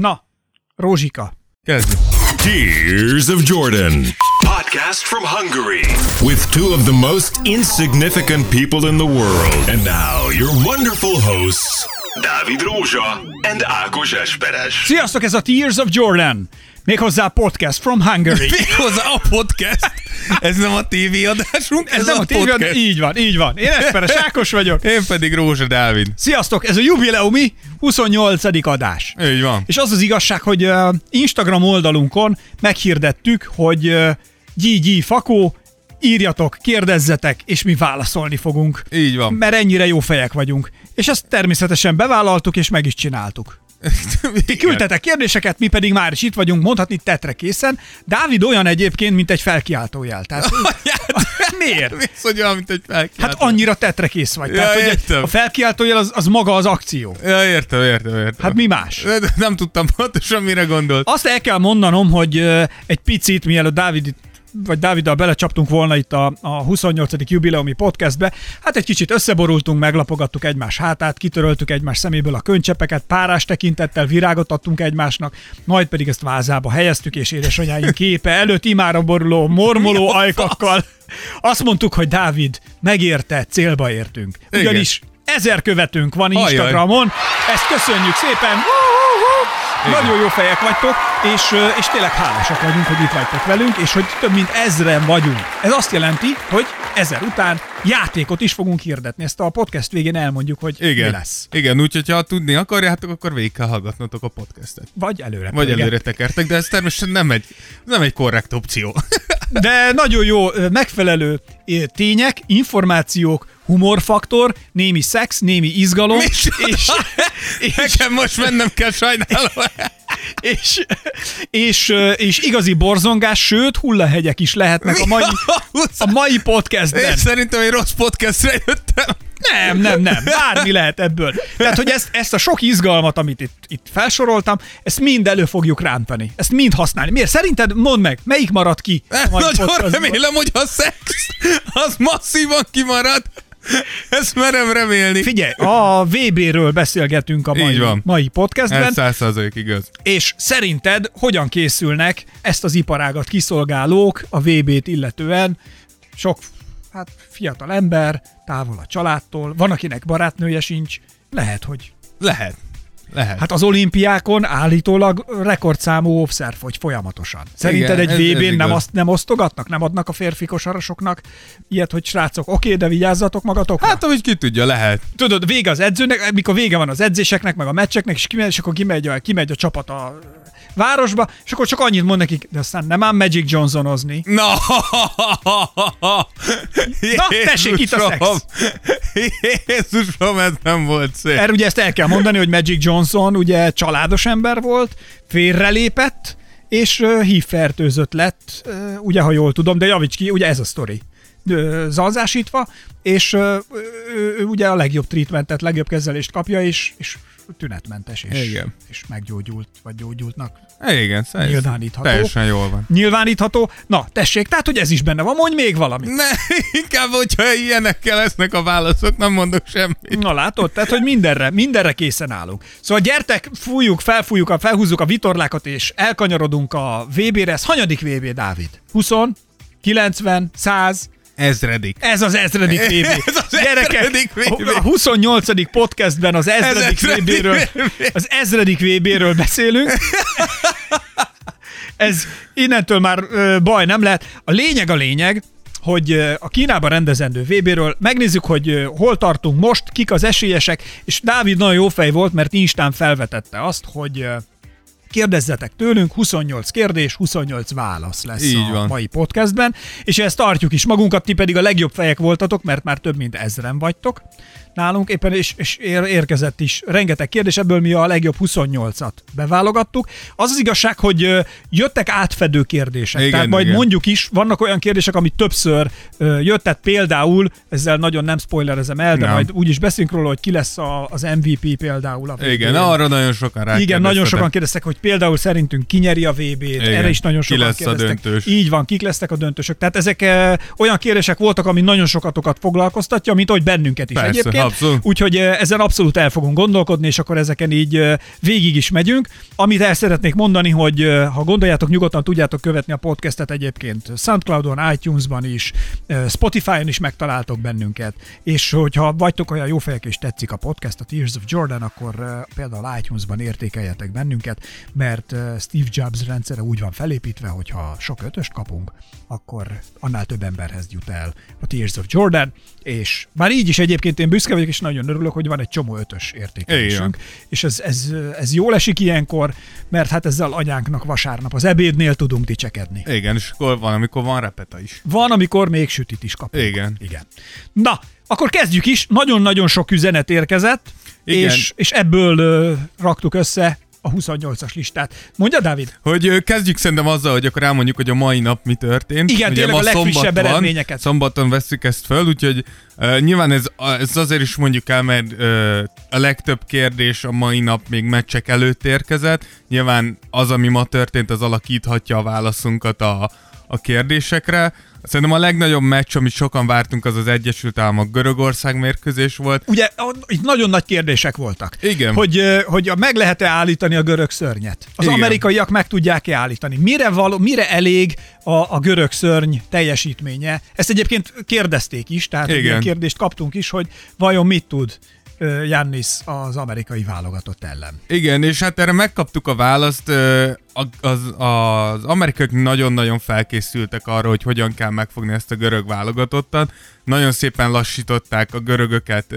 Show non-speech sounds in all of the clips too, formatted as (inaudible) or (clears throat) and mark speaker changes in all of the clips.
Speaker 1: Na, Rózsika.
Speaker 2: Kezdjük.
Speaker 3: Tears of Jordan. Podcast from Hungary. With two of the most insignificant people in the world. And now, your wonderful hosts, Dávid Rózsa and Ákos Esperes.
Speaker 1: Sziasztok, ez a Tears of Jordan. Méghozzá podcast from Hungary. (laughs)
Speaker 2: Méghozzá a podcast. Ez nem a TV adásunk, ez,
Speaker 1: Ez nem a tévé,
Speaker 2: podcast.
Speaker 1: így van, így van. Én Esperes Ákos vagyok.
Speaker 2: Én pedig Rózsa Dávid.
Speaker 1: Sziasztok, ez a jubileumi 28. adás.
Speaker 2: Így van.
Speaker 1: És az az igazság, hogy uh, Instagram oldalunkon meghirdettük, hogy uh, GG Fakó, írjatok, kérdezzetek, és mi válaszolni fogunk.
Speaker 2: Így van.
Speaker 1: Mert ennyire jó fejek vagyunk. És ezt természetesen bevállaltuk, és meg is csináltuk. Ti küldtetek kérdéseket, mi pedig már is itt vagyunk, mondhatni tetre készen. Dávid olyan egyébként, mint egy felkiáltójel. Tehát (laughs) (laughs) miért? (laughs)
Speaker 2: Mész, hogy olyan, mint egy felkiáltó.
Speaker 1: Hát annyira tetre kész vagy.
Speaker 2: Ja,
Speaker 1: Tehát, hogy
Speaker 2: értem.
Speaker 1: a felkiáltójel az, az maga az akció.
Speaker 2: Ja, értem, értem, értem.
Speaker 1: Hát mi más?
Speaker 2: Nem tudtam pontosan, mire gondolt.
Speaker 1: Azt el kell mondanom, hogy egy picit, mielőtt Dávid itt vagy Dáviddal belecsaptunk volna itt a, a 28. jubileumi podcastbe, hát egy kicsit összeborultunk, meglapogattuk egymás hátát, kitöröltük egymás szeméből a könycsepeket, párás tekintettel virágot adtunk egymásnak, majd pedig ezt vázába helyeztük, és édesanyáink képe előtt imára boruló, mormoló ajkakkal azt mondtuk, hogy Dávid, megérte, célba értünk.
Speaker 2: Igen.
Speaker 1: Ugyanis ezer követőnk van
Speaker 2: Ajaj.
Speaker 1: Instagramon, ezt köszönjük szépen! Woo-hoo-hoo!
Speaker 2: Igen.
Speaker 1: Nagyon jó fejek vagytok, és, és tényleg hálásak vagyunk, hogy itt vagytok velünk, és hogy több mint ezren vagyunk. Ez azt jelenti, hogy ezer után játékot is fogunk hirdetni. Ezt a podcast végén elmondjuk, hogy
Speaker 2: Igen.
Speaker 1: mi lesz.
Speaker 2: Igen, úgyhogy ha tudni akarjátok, akkor végig kell hallgatnotok a podcastet.
Speaker 1: Vagy előre.
Speaker 2: Vagy előre tekertek, de ez természetesen nem egy, nem egy korrekt opció. (laughs)
Speaker 1: De nagyon jó, megfelelő tények, információk, humorfaktor, némi szex, némi izgalom,
Speaker 2: és,
Speaker 1: és, és,
Speaker 2: Nekem most mennem kell, sajnálom.
Speaker 1: és, és, és igazi borzongás, sőt, hullahegyek is lehetnek a mai, a mai
Speaker 2: Én
Speaker 1: podcastben.
Speaker 2: szerintem egy rossz podcastre jöttem.
Speaker 1: Nem, nem, nem. Bármi lehet ebből. Tehát, hogy ezt, ezt a sok izgalmat, amit itt, itt felsoroltam, ezt mind elő fogjuk rántani. Ezt mind használni. Miért? Szerinted, mondd meg, melyik marad ki? (laughs)
Speaker 2: Nagyon remélem, hogy a szex az masszívan kimarad. Ezt merem remélni.
Speaker 1: Figyelj, a VB-ről beszélgetünk a mai,
Speaker 2: Így van.
Speaker 1: mai podcastben,
Speaker 2: Ez száz százalék igaz.
Speaker 1: és szerinted hogyan készülnek ezt az iparágat kiszolgálók a VB-t illetően? Sok hát, fiatal ember, távol a családtól, van, akinek barátnője sincs, lehet, hogy
Speaker 2: Lehet. Lehet.
Speaker 1: Hát az olimpiákon állítólag rekordszámú óvszer fogy folyamatosan. Szerinted
Speaker 2: Igen,
Speaker 1: egy
Speaker 2: ez
Speaker 1: VB-n nem, azt, nem osztogatnak? Nem adnak a férfi kosarasoknak ilyet, hogy srácok, oké, de vigyázzatok magatokra?
Speaker 2: hát, ahogy ki tudja, lehet.
Speaker 1: Tudod, vége az edzőnek, mikor vége van az edzéseknek, meg a meccseknek, és kimegy, és akkor kimegy a, kimegy a csapat a városba, és akkor csak annyit mond nekik, de aztán nem ám Magic Johnsonozni.
Speaker 2: Na!
Speaker 1: Na, tessék, itt a szex.
Speaker 2: Jézusom! Ez nem volt szép.
Speaker 1: Erre ugye ezt el kell mondani, hogy Magic Johnson ugye családos ember volt, félrelépett, és uh, hívfertőzött lett, uh, ugye, ha jól tudom, de javíts ki, ugye ez a sztori. Zalzásítva, és uh, ő, ő ugye a legjobb treatmentet, legjobb kezelést kapja, és, és tünetmentes, és,
Speaker 2: Igen.
Speaker 1: és meggyógyult, vagy gyógyultnak.
Speaker 2: Igen, szerintem.
Speaker 1: Nyilvánítható.
Speaker 2: Teljesen jól van.
Speaker 1: Nyilvánítható. Na, tessék, tehát, hogy ez is benne van, mondj még valamit.
Speaker 2: Ne, (laughs) inkább, hogyha ilyenekkel lesznek a válaszok, nem mondok semmit.
Speaker 1: Na látod, tehát, hogy mindenre, mindenre készen állunk. Szóval gyertek, fújjuk, felfújjuk, a, felhúzzuk a vitorlákat, és elkanyarodunk a VB-re. Ez hanyadik VB, Dávid? 20? 90? 100?
Speaker 2: Ezredik.
Speaker 1: Ez az ezredik VB. (laughs)
Speaker 2: Ez az ezredik VB.
Speaker 1: a 28. podcastben az ezredik
Speaker 2: ezredik
Speaker 1: VB-ről,
Speaker 2: VB.
Speaker 1: az ezredik VB-ről beszélünk. (laughs) Ez innentől már ö, baj nem lehet. A lényeg a lényeg, hogy a Kínában rendezendő VB-ről megnézzük, hogy hol tartunk most, kik az esélyesek, és Dávid nagyon jó fej volt, mert Instán felvetette azt, hogy kérdezzetek tőlünk, 28 kérdés, 28 válasz lesz
Speaker 2: Így
Speaker 1: a
Speaker 2: van.
Speaker 1: mai podcastben, és ezt tartjuk is magunkat, ti pedig a legjobb fejek voltatok, mert már több mint ezren vagytok nálunk, éppen és, és ér, érkezett is rengeteg kérdés, ebből mi a legjobb 28-at beválogattuk. Az az igazság, hogy jöttek átfedő kérdések,
Speaker 2: Igen,
Speaker 1: tehát majd
Speaker 2: igen.
Speaker 1: mondjuk is, vannak olyan kérdések, amit többször ö, jöttek, például, ezzel nagyon nem spoilerezem el, de
Speaker 2: Nem.
Speaker 1: majd úgy is beszélünk róla, hogy ki lesz a, az MVP például. A
Speaker 2: Igen,
Speaker 1: VB-n.
Speaker 2: arra nagyon sokan rá
Speaker 1: Igen, nagyon sokan kérdeztek, hogy például szerintünk kinyeri a VB-t,
Speaker 2: Igen.
Speaker 1: erre is nagyon
Speaker 2: Ki
Speaker 1: sokan
Speaker 2: lesz a
Speaker 1: kérdeztek.
Speaker 2: döntős?
Speaker 1: Így van, kik lesznek a döntősök. Tehát ezek olyan kérdések voltak, ami nagyon sokatokat foglalkoztatja, mint ahogy bennünket is
Speaker 2: Persze,
Speaker 1: egyébként.
Speaker 2: Abszolút.
Speaker 1: Úgyhogy ezen abszolút el fogunk gondolkodni, és akkor ezeken így végig is megyünk. Amit el szeretnék mondani, hogy ha gondoljátok, nyugodtan tudjátok követni a podcastet egyébként Soundcloudon, iTunes-ban is, Spotify-on is megtaláltok bennünket, és hogyha vagytok olyan jó fejek és tetszik a podcast, a Tears of Jordan, akkor például iTunes-ban értékeljetek bennünket, mert Steve Jobs rendszere úgy van felépítve, hogy ha sok ötöst kapunk, akkor annál több emberhez jut el a Tears of Jordan, és már így is egyébként én büszke vagyok, és nagyon örülök, hogy van egy csomó ötös értékelésünk, és ez, ez, ez jól esik ilyenkor, mert hát ezzel anyánknak vasárnap az ebédnél tudunk dicsekedni.
Speaker 2: Igen, és akkor van, amikor van repeta is.
Speaker 1: Van, amikor még sütit is kapunk.
Speaker 2: Igen.
Speaker 1: Igen. Na, akkor kezdjük is. Nagyon-nagyon sok üzenet érkezett,
Speaker 2: Igen.
Speaker 1: és, és ebből ö, raktuk össze a 28-as listát. Mondja, Dávid?
Speaker 2: Hogy kezdjük szerintem azzal, hogy akkor elmondjuk, hogy a mai nap mi történt.
Speaker 1: Igen, tényleg
Speaker 2: ma
Speaker 1: a legfrissebb
Speaker 2: van,
Speaker 1: eredményeket.
Speaker 2: Szombaton veszük ezt föl, úgyhogy uh, nyilván ez, ez azért is mondjuk el, mert uh, a legtöbb kérdés a mai nap még meccsek előtt érkezett. Nyilván az, ami ma történt, az alakíthatja a válaszunkat a, a kérdésekre. Szerintem a legnagyobb meccs, amit sokan vártunk, az az Egyesült Államok Görögország mérkőzés volt.
Speaker 1: Ugye itt nagyon nagy kérdések voltak.
Speaker 2: Igen.
Speaker 1: Hogy, hogy meg lehet-e állítani a görög szörnyet? Az
Speaker 2: Igen.
Speaker 1: amerikaiak meg tudják-e állítani? Mire, való, mire elég a, a görög szörny teljesítménye? Ezt egyébként kérdezték is, tehát
Speaker 2: Igen.
Speaker 1: ilyen kérdést kaptunk is, hogy vajon mit tud Jannis az amerikai válogatott ellen.
Speaker 2: Igen, és hát erre megkaptuk a választ. Az, az amerikaiak nagyon-nagyon felkészültek arra, hogy hogyan kell megfogni ezt a görög válogatottat. Nagyon szépen lassították a görögöket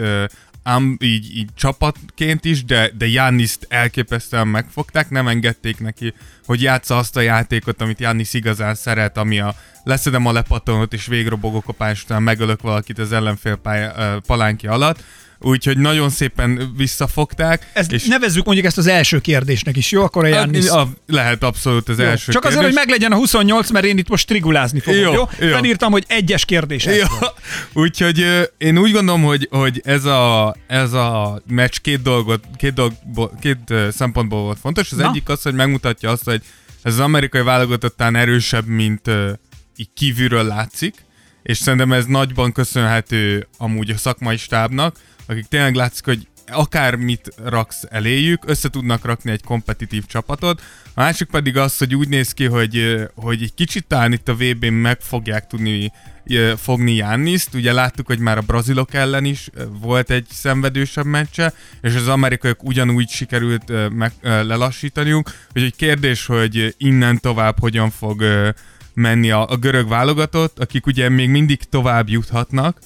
Speaker 2: ám így, így csapatként is, de, de Janniszt elképesztően megfogták, nem engedték neki, hogy játsza azt a játékot, amit Jannis igazán szeret, ami a leszedem a lepatonot és végrobogok a pályás után megölök valakit az ellenfél pálya, ö, palánki alatt. Úgyhogy nagyon szépen visszafogták.
Speaker 1: Ezt és nevezzük mondjuk ezt az első kérdésnek is, jó? Akkor a Jannis...
Speaker 2: a, lehet abszolút az
Speaker 1: Jó.
Speaker 2: első
Speaker 1: Csak azért,
Speaker 2: kérdés.
Speaker 1: hogy meglegyen a 28, mert én itt most trigulázni fogok, jó?
Speaker 2: Jó,
Speaker 1: jó? Felírtam, hogy egyes kérdés.
Speaker 2: Jó, (laughs) úgyhogy én úgy gondolom, hogy, hogy ez, a, ez a meccs két, dolgot, két, dolgból, két szempontból volt fontos. Az
Speaker 1: Na.
Speaker 2: egyik az, hogy megmutatja azt, hogy ez az amerikai válogatottán erősebb, mint ö, így kívülről látszik, és szerintem ez nagyban köszönhető amúgy a szakmai stábnak, akik tényleg látszik, hogy akármit raksz eléjük, össze tudnak rakni egy kompetitív csapatot. A másik pedig az, hogy úgy néz ki, hogy, hogy egy kicsit talán itt a VB-n meg fogják tudni fogni Janniszt. Ugye láttuk, hogy már a brazilok ellen is volt egy szenvedősebb meccse, és az amerikaiak ugyanúgy sikerült meg, lelassítaniuk. Úgyhogy kérdés, hogy innen tovább hogyan fog menni a, a görög válogatott, akik ugye még mindig tovább juthatnak,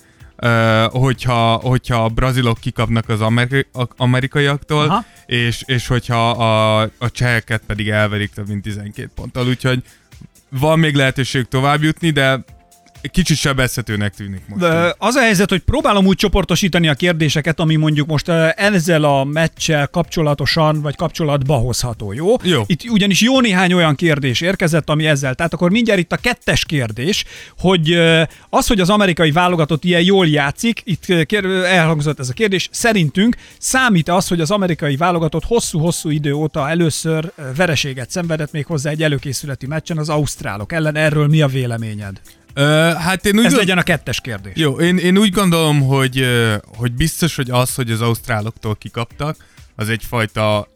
Speaker 2: hogyha, hogyha a brazilok kikapnak az amerikai, a- amerikaiaktól,
Speaker 1: Aha.
Speaker 2: és, és hogyha a, a cseheket pedig elverik több mint 12 ponttal, úgyhogy van még lehetőség tovább jutni, de kicsit sebezhetőnek tűnik most.
Speaker 1: De az a helyzet, hogy próbálom úgy csoportosítani a kérdéseket, ami mondjuk most eh, ezzel a meccsel kapcsolatosan, vagy kapcsolatba hozható, jó?
Speaker 2: Jó.
Speaker 1: Itt ugyanis jó néhány olyan kérdés érkezett, ami ezzel. Tehát akkor mindjárt itt a kettes kérdés, hogy eh, az, hogy az amerikai válogatott ilyen jól játszik, itt eh, elhangzott ez a kérdés, szerintünk számít az, hogy az amerikai válogatott hosszú-hosszú idő óta először vereséget szenvedett még hozzá egy előkészületi meccsen az ausztrálok ellen. Erről mi a véleményed?
Speaker 2: Hát én úgy
Speaker 1: Ez
Speaker 2: gond-
Speaker 1: legyen a kettes kérdés.
Speaker 2: Jó, én, én úgy gondolom, hogy, hogy biztos, hogy az, hogy az ausztráloktól kikaptak, az egyfajta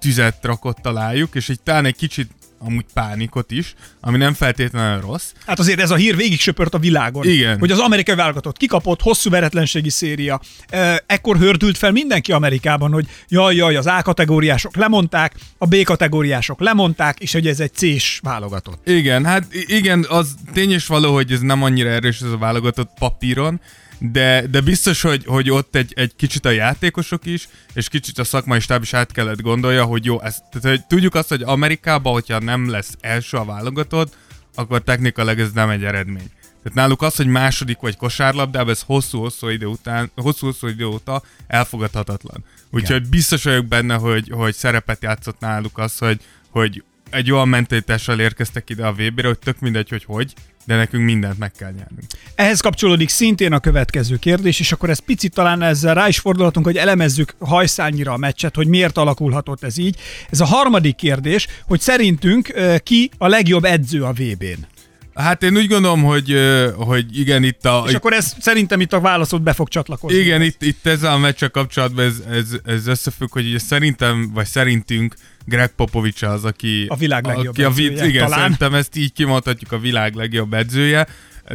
Speaker 2: tüzet rakott alájuk, és egy talán egy kicsit amúgy pánikot is, ami nem feltétlenül rossz.
Speaker 1: Hát azért ez a hír végig söpört a világon.
Speaker 2: Igen.
Speaker 1: Hogy az amerikai válogatott kikapott, hosszú veretlenségi széria. E, Ekkor hördült fel mindenki Amerikában, hogy jaj, jaj, az A kategóriások lemondták, a B kategóriások lemondták, és hogy ez egy C-s válogatott.
Speaker 2: Igen, hát igen, az tény és való, hogy ez nem annyira erős ez a válogatott papíron, de, de biztos, hogy, hogy ott egy, egy kicsit a játékosok is, és kicsit a szakmai stáb is át kellett gondolja, hogy jó, ez, tehát, hogy tudjuk azt, hogy Amerikában, hogyha nem lesz első a válogatott, akkor technikailag ez nem egy eredmény. Tehát náluk az, hogy második vagy kosárlabdában, ez hosszú-hosszú idő után, hosszú-hosszú idő óta elfogadhatatlan. Úgyhogy biztos vagyok benne, hogy, hogy szerepet játszott náluk az, hogy, hogy egy olyan mentalitással érkeztek ide a VB-re, hogy tök mindegy, hogy hogy, de nekünk mindent meg kell nyernünk.
Speaker 1: Ehhez kapcsolódik szintén a következő kérdés, és akkor ez picit talán ezzel rá is fordulhatunk, hogy elemezzük hajszányira a meccset, hogy miért alakulhatott ez így. Ez a harmadik kérdés, hogy szerintünk ki a legjobb edző a VB-n.
Speaker 2: Hát én úgy gondolom, hogy, hogy igen, itt a...
Speaker 1: És akkor ez szerintem itt a válaszod be fog csatlakozni.
Speaker 2: Igen, itt, itt ezzel a meccsel kapcsolatban ez, ez, ez összefügg, hogy ugye szerintem, vagy szerintünk Greg Popovics az, aki...
Speaker 1: A világ legjobb
Speaker 2: aki a,
Speaker 1: edzője,
Speaker 2: Igen,
Speaker 1: talán.
Speaker 2: szerintem ezt így kimondhatjuk a világ legjobb edzője.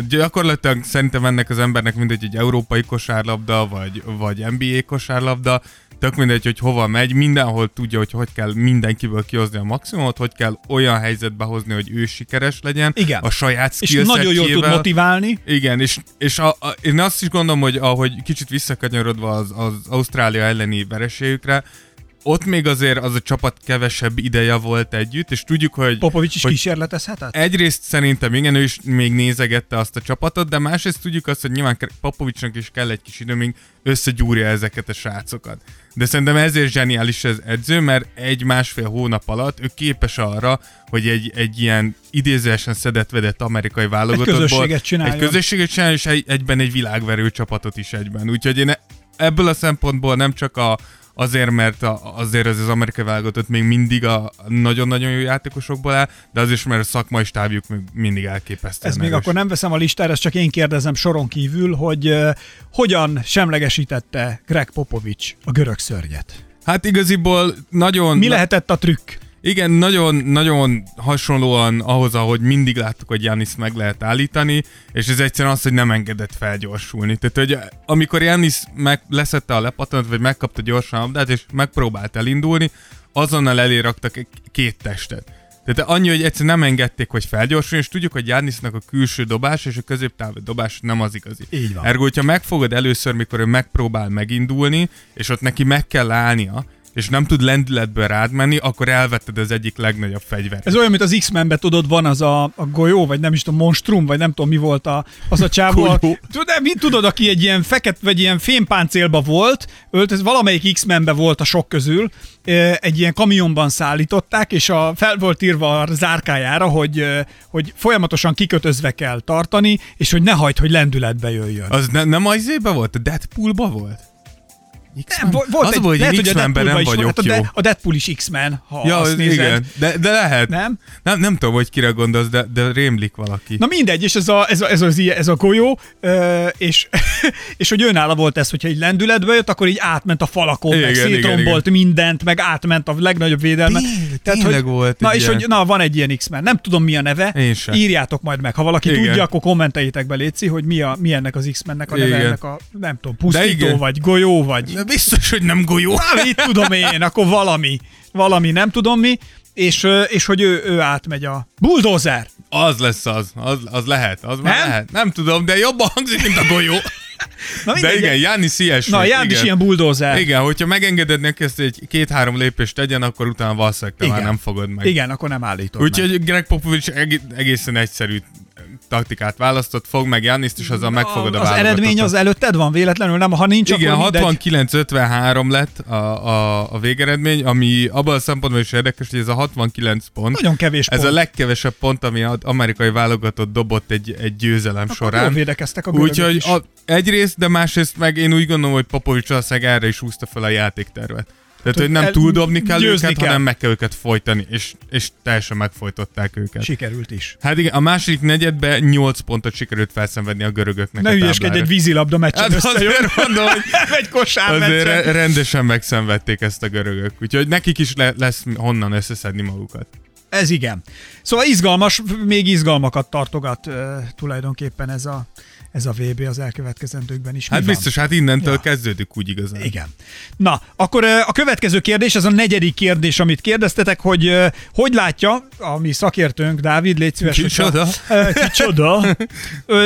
Speaker 2: Gyakorlatilag szerintem ennek az embernek mindegy, egy európai kosárlabda, vagy, vagy NBA kosárlabda, tök mindegy, hogy hova megy, mindenhol tudja, hogy hogy kell mindenkiből kihozni a maximumot, hogy kell olyan helyzetbe hozni, hogy ő sikeres legyen.
Speaker 1: Igen.
Speaker 2: A saját
Speaker 1: És nagyon jól tud motiválni.
Speaker 2: Igen, és, és a, a, én azt is gondolom, hogy ahogy kicsit visszakanyarodva az, az Ausztrália elleni vereségükre, ott még azért az a csapat kevesebb ideje volt együtt, és tudjuk, hogy...
Speaker 1: Popovics is
Speaker 2: hogy
Speaker 1: kísérletezhetett?
Speaker 2: Egyrészt szerintem igen, ő is még nézegette azt a csapatot, de másrészt tudjuk azt, hogy nyilván Popovicsnak is kell egy kis idő, még összegyúrja ezeket a srácokat. De szerintem ezért zseniális ez edző, mert egy-másfél hónap alatt ő képes arra, hogy egy, egy ilyen idézősen szedett-vedett amerikai válogatottból...
Speaker 1: Egy közösséget csináljon.
Speaker 2: Egy közösséget csináljon, és egy, egyben egy világverő csapatot is egyben. Úgyhogy én ebből a szempontból nem csak a, azért, mert a, azért ez az amerikai válogatott még mindig a nagyon-nagyon jó játékosokból áll, de az is, mert a szakmai stábjuk mindig elképesztő.
Speaker 1: Ez még akkor nem veszem a listára, ezt csak én kérdezem soron kívül, hogy uh, hogyan semlegesítette Greg Popovics a görög szörnyet?
Speaker 2: Hát igaziból nagyon...
Speaker 1: Mi lehetett a trükk?
Speaker 2: Igen, nagyon, nagyon hasonlóan ahhoz, ahogy mindig láttuk, hogy Janis meg lehet állítani, és ez egyszerűen az, hogy nem engedett felgyorsulni. Tehát, hogy amikor Janis meg leszette a lepatant, vagy megkapta gyorsan a labdát, és megpróbált elindulni, azonnal elé raktak két testet. Tehát annyi, hogy egyszerűen nem engedték, hogy felgyorsuljon, és tudjuk, hogy Jánisznak a külső dobás és a középtávú dobás nem az igazi.
Speaker 1: Így van.
Speaker 2: Ergo, hogyha megfogod először, mikor ő megpróbál megindulni, és ott neki meg kell állnia, és nem tud lendületből rád menni, akkor elvetted az egyik legnagyobb fegyver.
Speaker 1: Ez olyan, mint az X-Menben tudod, van az a, a golyó, vagy nem is tudom, monstrum, vagy nem tudom mi volt a, az a csávó. a, tudod, mit tudod, aki egy ilyen feket, vagy ilyen fémpáncélba volt, ölt, ez valamelyik X-Menbe volt a sok közül, egy ilyen kamionban szállították, és a, fel volt írva a zárkájára, hogy, hogy folyamatosan kikötözve kell tartani, és hogy ne hagyd, hogy lendületbe jöjjön.
Speaker 2: Az ne, nem az volt? A Deadpoolba volt?
Speaker 1: Nem, volt
Speaker 2: az
Speaker 1: egy,
Speaker 2: volt, hogy X-Menben nem vagyok
Speaker 1: a,
Speaker 2: jó.
Speaker 1: De, a Deadpool is X-Men, ha
Speaker 2: ja,
Speaker 1: azt nézed.
Speaker 2: igen, de, de lehet.
Speaker 1: Nem?
Speaker 2: nem? Nem tudom, hogy kire gondolsz, de, de rémlik valaki.
Speaker 1: Na mindegy, és ez a, ez a, ez a, ez a golyó, és, (laughs) és hogy önálló volt ez, hogyha egy lendületbe jött, akkor így átment a falakon, igen, meg szétrombolt igen, mindent, meg átment a legnagyobb védelme.
Speaker 2: Tényleg, Tehát, tényleg hogy, volt
Speaker 1: Na, és hogy na, van egy ilyen X-Men, nem tudom mi a neve,
Speaker 2: Én sem.
Speaker 1: írjátok majd meg. Ha valaki igen. tudja, akkor kommenteljétek be, Léci, hogy mi, a, mi ennek az X-Mennek a neve, ennek a, nem tudom, pusztító, vagy golyó, vagy...
Speaker 2: Biztos, hogy nem golyó.
Speaker 1: Na, mit tudom én, akkor valami. Valami, nem tudom mi. És, és hogy ő, ő átmegy a bulldozer.
Speaker 2: Az lesz az, az, az lehet, az már lehet. Nem tudom, de jobban hangzik, mint a golyó. Na, de igen, Jánis ilyesmi.
Speaker 1: Na, Jánis ilyen bulldozer.
Speaker 2: Igen, hogyha megengeded neki ezt egy két-három lépést tegyen, akkor utána valószínűleg te
Speaker 1: igen.
Speaker 2: már nem fogod meg.
Speaker 1: Igen, akkor nem állítod
Speaker 2: Úgyhogy Greg Popovich egészen egyszerű taktikát választott, fog meg Janniszt, és azzal megfogod a
Speaker 1: Az eredmény az előtted van véletlenül, nem? Ha nincs,
Speaker 2: Igen,
Speaker 1: akkor
Speaker 2: 69-53 lett a, a, a végeredmény, ami abban a szempontból is érdekes, hogy ez a 69 pont.
Speaker 1: Nagyon kevés
Speaker 2: Ez
Speaker 1: pont.
Speaker 2: a legkevesebb pont, ami az amerikai válogatott dobott egy, egy győzelem
Speaker 1: akkor
Speaker 2: során.
Speaker 1: Jól védekeztek a Úgyhogy
Speaker 2: egyrészt, de másrészt meg én úgy gondolom, hogy Popovics valószínűleg erre is húzta fel a játéktervet. Tehát, hogy nem túldobni kell őket, kell. hanem meg kell őket folytani, és, és teljesen megfojtották őket.
Speaker 1: Sikerült is.
Speaker 2: Hát igen, a második negyedben 8 pontot sikerült felszenvedni a görögöknek
Speaker 1: Ne hülyeskedj, egy vízilabda meccsen
Speaker 2: hát azért mondom, hogy (laughs)
Speaker 1: egy kosár
Speaker 2: azért re- rendesen megszenvedték ezt a görögök. Úgyhogy nekik is le- lesz honnan összeszedni magukat.
Speaker 1: Ez igen. Szóval izgalmas, még izgalmakat tartogat uh, tulajdonképpen ez a, ez a VB az elkövetkezendőkben is. Mi
Speaker 2: Hát
Speaker 1: van?
Speaker 2: biztos, hát innentől ja. kezdődik úgy igazán.
Speaker 1: Igen. Na, akkor a következő kérdés, ez a negyedik kérdés, amit kérdeztetek, hogy hogy látja a mi szakértőnk, Dávid, légy szíves.
Speaker 2: Kicsoda.
Speaker 1: Kicsoda.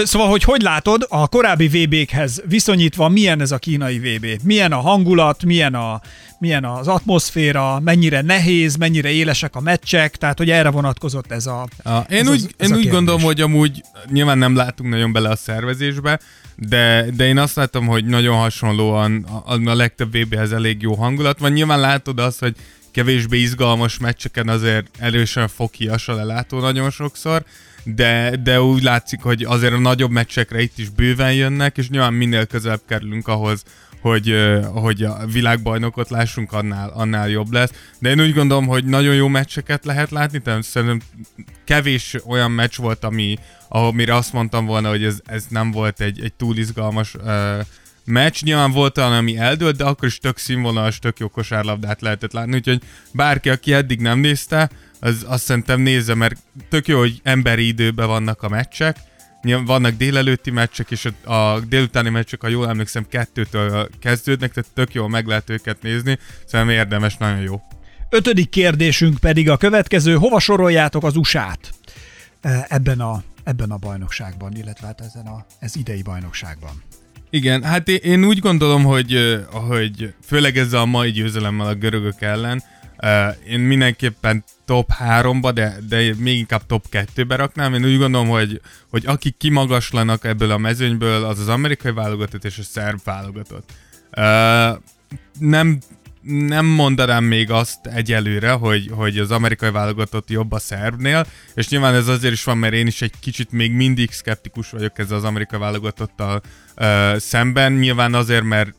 Speaker 1: Szóval, hogy hogy látod a korábbi VB-khez viszonyítva, milyen ez a kínai VB? Milyen a hangulat, milyen, a, milyen az atmoszféra, mennyire nehéz, mennyire élesek a meccsek, tehát hogy erre vonatkozott ez a
Speaker 2: a, Én
Speaker 1: ez
Speaker 2: úgy,
Speaker 1: az, ez
Speaker 2: én
Speaker 1: a
Speaker 2: úgy gondolom, hogy amúgy nyilván nem látunk nagyon bele a szervezésbe, de, de én azt látom, hogy nagyon hasonlóan a, a legtöbb VB-hez elég jó hangulat van. Nyilván látod azt, hogy kevésbé izgalmas meccseken azért erősen fokias a lelátó nagyon sokszor, de, de úgy látszik, hogy azért a nagyobb meccsekre itt is bőven jönnek, és nyilván minél közelebb kerülünk ahhoz, hogy, hogy a világbajnokot lássunk, annál, annál jobb lesz. De én úgy gondolom, hogy nagyon jó meccseket lehet látni, tehát szerintem kevés olyan meccs volt, ami, ahol mire azt mondtam volna, hogy ez, ez nem volt egy, egy túl izgalmas uh, meccs. Nyilván volt olyan, ami eldőlt, de akkor is tök színvonalas, tök jó kosárlabdát lehetett látni, úgyhogy bárki, aki eddig nem nézte, az azt szerintem nézze, mert tök jó, hogy emberi időben vannak a meccsek, vannak délelőtti meccsek, és a, a délutáni meccsek, ha jól emlékszem, kettőtől kezdődnek, tehát tök jól meg lehet őket nézni, szerintem érdemes, nagyon jó.
Speaker 1: Ötödik kérdésünk pedig a következő, hova soroljátok az USA-t ebben a, ebben a bajnokságban, illetve hát ezen a, ez idei bajnokságban?
Speaker 2: Igen, hát én úgy gondolom, hogy, hogy főleg ezzel a mai győzelemmel a görögök ellen, én mindenképpen top 3-ba, de, de még inkább top 2-be raknám. Én úgy gondolom, hogy, hogy akik kimagaslanak ebből a mezőnyből, az az amerikai válogatott és a szerb válogatott. Nem nem mondanám még azt egyelőre, hogy, hogy az amerikai válogatott jobb a szerbnél, és nyilván ez azért is van, mert én is egy kicsit még mindig szkeptikus vagyok ezzel az amerikai válogatottal uh, szemben, nyilván azért, mert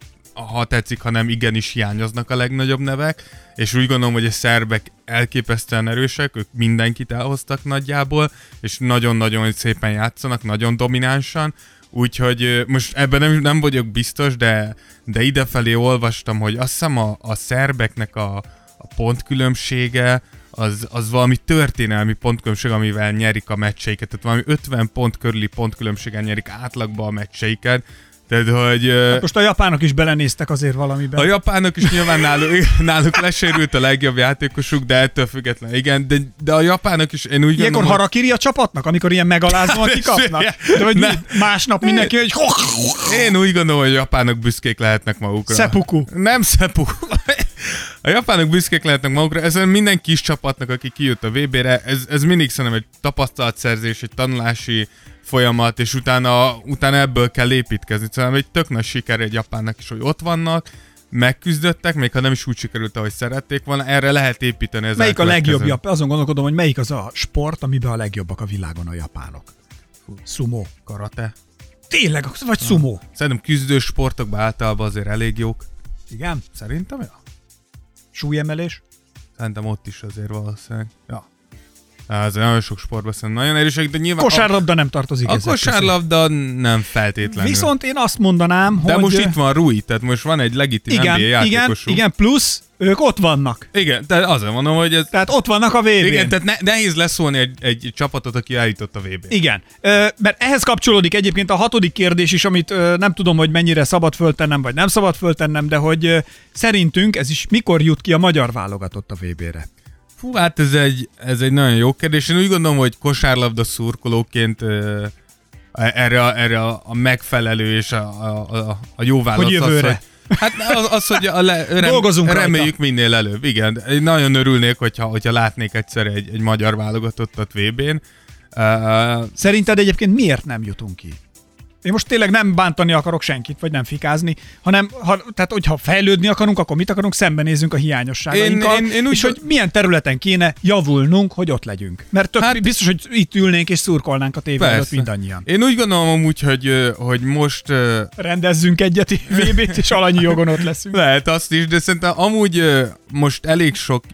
Speaker 2: ha tetszik, hanem igenis hiányoznak a legnagyobb nevek, és úgy gondolom, hogy a szerbek elképesztően erősek, ők mindenkit elhoztak nagyjából, és nagyon-nagyon szépen játszanak, nagyon dominánsan, úgyhogy most ebben nem, nem vagyok biztos, de, de idefelé olvastam, hogy azt hiszem a, a szerbeknek a, a pontkülönbsége, az, az valami történelmi pontkülönbség, amivel nyerik a meccseiket. Tehát valami 50 pont körüli pontkülönbséggel nyerik átlagba a meccseiket, tehát, hogy...
Speaker 1: Hát most a japánok is belenéztek azért valamiben.
Speaker 2: A japánok is nyilván náluk, náluk lesérült a legjobb játékosuk, de ettől független, igen, de, de a japánok is, én úgy
Speaker 1: Ilyenkor gondolom, harakiri a csapatnak, amikor ilyen megalázóan kikapnak? De hogy ne. másnap mindenki, hogy...
Speaker 2: Én úgy gondolom, hogy a japánok büszkék lehetnek magukra.
Speaker 1: Szepuku.
Speaker 2: Nem szepuku. A japánok büszkék lehetnek magukra, ez minden kis csapatnak, aki kijött a VB-re, ez, ez mindig szerintem egy tapasztalatszerzés, egy tanulási folyamat, és utána, utána ebből kell építkezni. Szóval egy tök nagy siker egy japánnak is, hogy ott vannak, megküzdöttek, még ha nem is úgy sikerült, ahogy szerették volna, erre lehet építeni. Ez
Speaker 1: melyik a legjobb japán? Azon gondolkodom, hogy melyik az a sport, amiben a legjobbak a világon a japánok. Sumo.
Speaker 2: Karate.
Speaker 1: Tényleg, vagy sumo.
Speaker 2: Szerintem küzdő sportokban általában azért elég jók.
Speaker 1: Igen?
Speaker 2: Szerintem, ja.
Speaker 1: Súlyemelés?
Speaker 2: Szerintem ott is azért valószínűleg. Ja. Ez nagyon sok sportban szerintem nagyon erősek, de nyilván...
Speaker 1: Kosárlabda a, nem tartozik
Speaker 2: A kosárlabda közé. nem feltétlenül.
Speaker 1: Viszont én azt mondanám,
Speaker 2: de
Speaker 1: hogy...
Speaker 2: most itt van Rui, tehát most van egy legitim
Speaker 1: igen,
Speaker 2: NBA játékosunk.
Speaker 1: Igen, igen, plusz ők ott vannak.
Speaker 2: Igen, tehát azért mondom, hogy ez...
Speaker 1: Tehát ott vannak a vb
Speaker 2: Igen, tehát ne, nehéz leszólni egy, egy csapatot, aki eljutott a vb
Speaker 1: Igen, ö, mert ehhez kapcsolódik egyébként a hatodik kérdés is, amit ö, nem tudom, hogy mennyire szabad föltennem, vagy nem szabad föltennem, de hogy ö, szerintünk ez is mikor jut ki a magyar válogatott a vb re
Speaker 2: Fú, hát ez egy, ez egy nagyon jó kérdés. Én úgy gondolom, hogy kosárlabda szurkolóként uh, erre, a, erre a, a megfelelő és a, a, a jó válasz
Speaker 1: hogy jövőre.
Speaker 2: az, hogy Hát az, az hogy a le, rem,
Speaker 1: Dolgozunk
Speaker 2: reméljük
Speaker 1: rajta.
Speaker 2: minél előbb. Igen, én nagyon örülnék, hogyha, hogyha látnék egyszer egy, egy magyar válogatottat VB-n.
Speaker 1: Uh, Szerinted egyébként miért nem jutunk ki? Én most tényleg nem bántani akarok senkit, vagy nem fikázni, hanem ha, tehát, hogyha fejlődni akarunk, akkor mit akarunk, szembenézünk a hiányosságainkkal, én, én, én úgy, és hogy milyen területen kéne javulnunk, hogy ott legyünk. Mert tök, hát, biztos, hogy itt ülnénk és szurkolnánk a tévé előtt mindannyian.
Speaker 2: Én úgy gondolom amúgy, hogy, hogy most...
Speaker 1: Rendezzünk egyet VB-t, és alanyi jogon ott leszünk.
Speaker 2: Lehet azt is, de szerintem amúgy most elég sok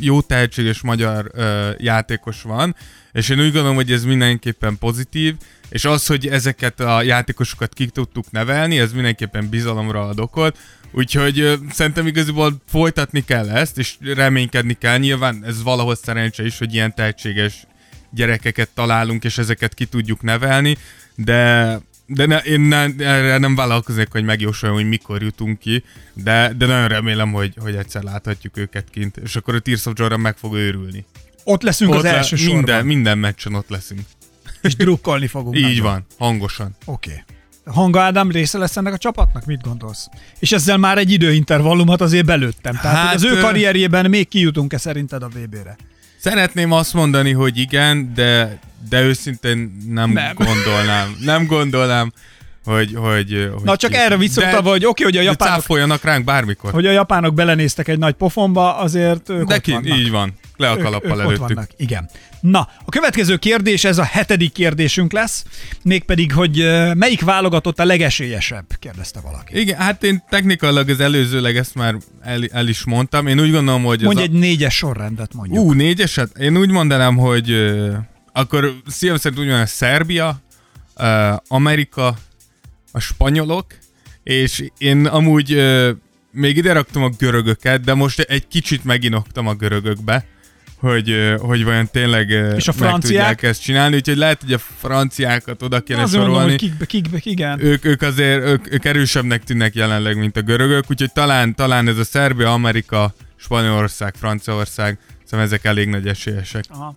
Speaker 2: jó tehetséges magyar játékos van, és én úgy gondolom, hogy ez mindenképpen pozitív, és az, hogy ezeket a játékosokat ki tudtuk nevelni, ez mindenképpen bizalomra ad okot, úgyhogy ö, szerintem igazából folytatni kell ezt, és reménykedni kell. Nyilván ez valahol szerencse is, hogy ilyen tehetséges gyerekeket találunk, és ezeket ki tudjuk nevelni, de de ne, én ne, erre nem vállalkoznék, hogy megjósoljam, hogy mikor jutunk ki, de, de nagyon remélem, hogy, hogy egyszer láthatjuk őket kint, és akkor a Tears of Jordan meg fog őrülni.
Speaker 1: Ott leszünk ott az első le, sorban.
Speaker 2: Minden, minden meccsen ott leszünk.
Speaker 1: És drukkolni fogunk.
Speaker 2: Így nagyon. van, hangosan.
Speaker 1: Oké. Okay. Hanga Ádám része lesz ennek a csapatnak? Mit gondolsz? És ezzel már egy időintervallumot azért belőttem. Tehát hát, az ő karrierjében még kijutunk-e szerinted a VB-re?
Speaker 2: Szeretném azt mondani, hogy igen, de, de őszintén nem, nem. gondolnám. Nem gondolnám. hogy, hogy, hogy
Speaker 1: Na csak
Speaker 2: ki-
Speaker 1: erre visszautalva, hogy oké, hogy a japánok,
Speaker 2: cáfoljanak ránk bármikor.
Speaker 1: hogy a japánok belenéztek egy nagy pofonba, azért ők
Speaker 2: de
Speaker 1: ott
Speaker 2: ki, így van. Le a
Speaker 1: Ők-
Speaker 2: kalappal
Speaker 1: ők ott
Speaker 2: előttük.
Speaker 1: vannak, igen. Na, a következő kérdés, ez a hetedik kérdésünk lesz, mégpedig, hogy melyik válogatott a legesélyesebb, kérdezte valaki.
Speaker 2: Igen, hát én technikailag az előzőleg ezt már el, el is mondtam. Én úgy gondolom, hogy
Speaker 1: Mondj egy négyes sorrendet mondjuk.
Speaker 2: Ú, négyeset? Én úgy mondanám, hogy ö, akkor szívem szerint úgy mondanám, Szerbia, ö, Amerika, a spanyolok, és én amúgy ö, még ide raktam a görögöket, de most egy kicsit meginoktam a görögökbe, hogy, hogy vajon tényleg
Speaker 1: És a
Speaker 2: meg
Speaker 1: franciák?
Speaker 2: tudják ezt csinálni, úgyhogy lehet, hogy a franciákat oda kéne
Speaker 1: Azért mondom,
Speaker 2: sorolni.
Speaker 1: hogy kikbe, kikbe, igen.
Speaker 2: Ők, ők azért ők, ők erősebbnek tűnnek jelenleg, mint a görögök, úgyhogy talán, talán ez a Szerbia, Amerika, Spanyolország, Franciaország, szóval ezek elég nagy esélyesek.
Speaker 1: Aha.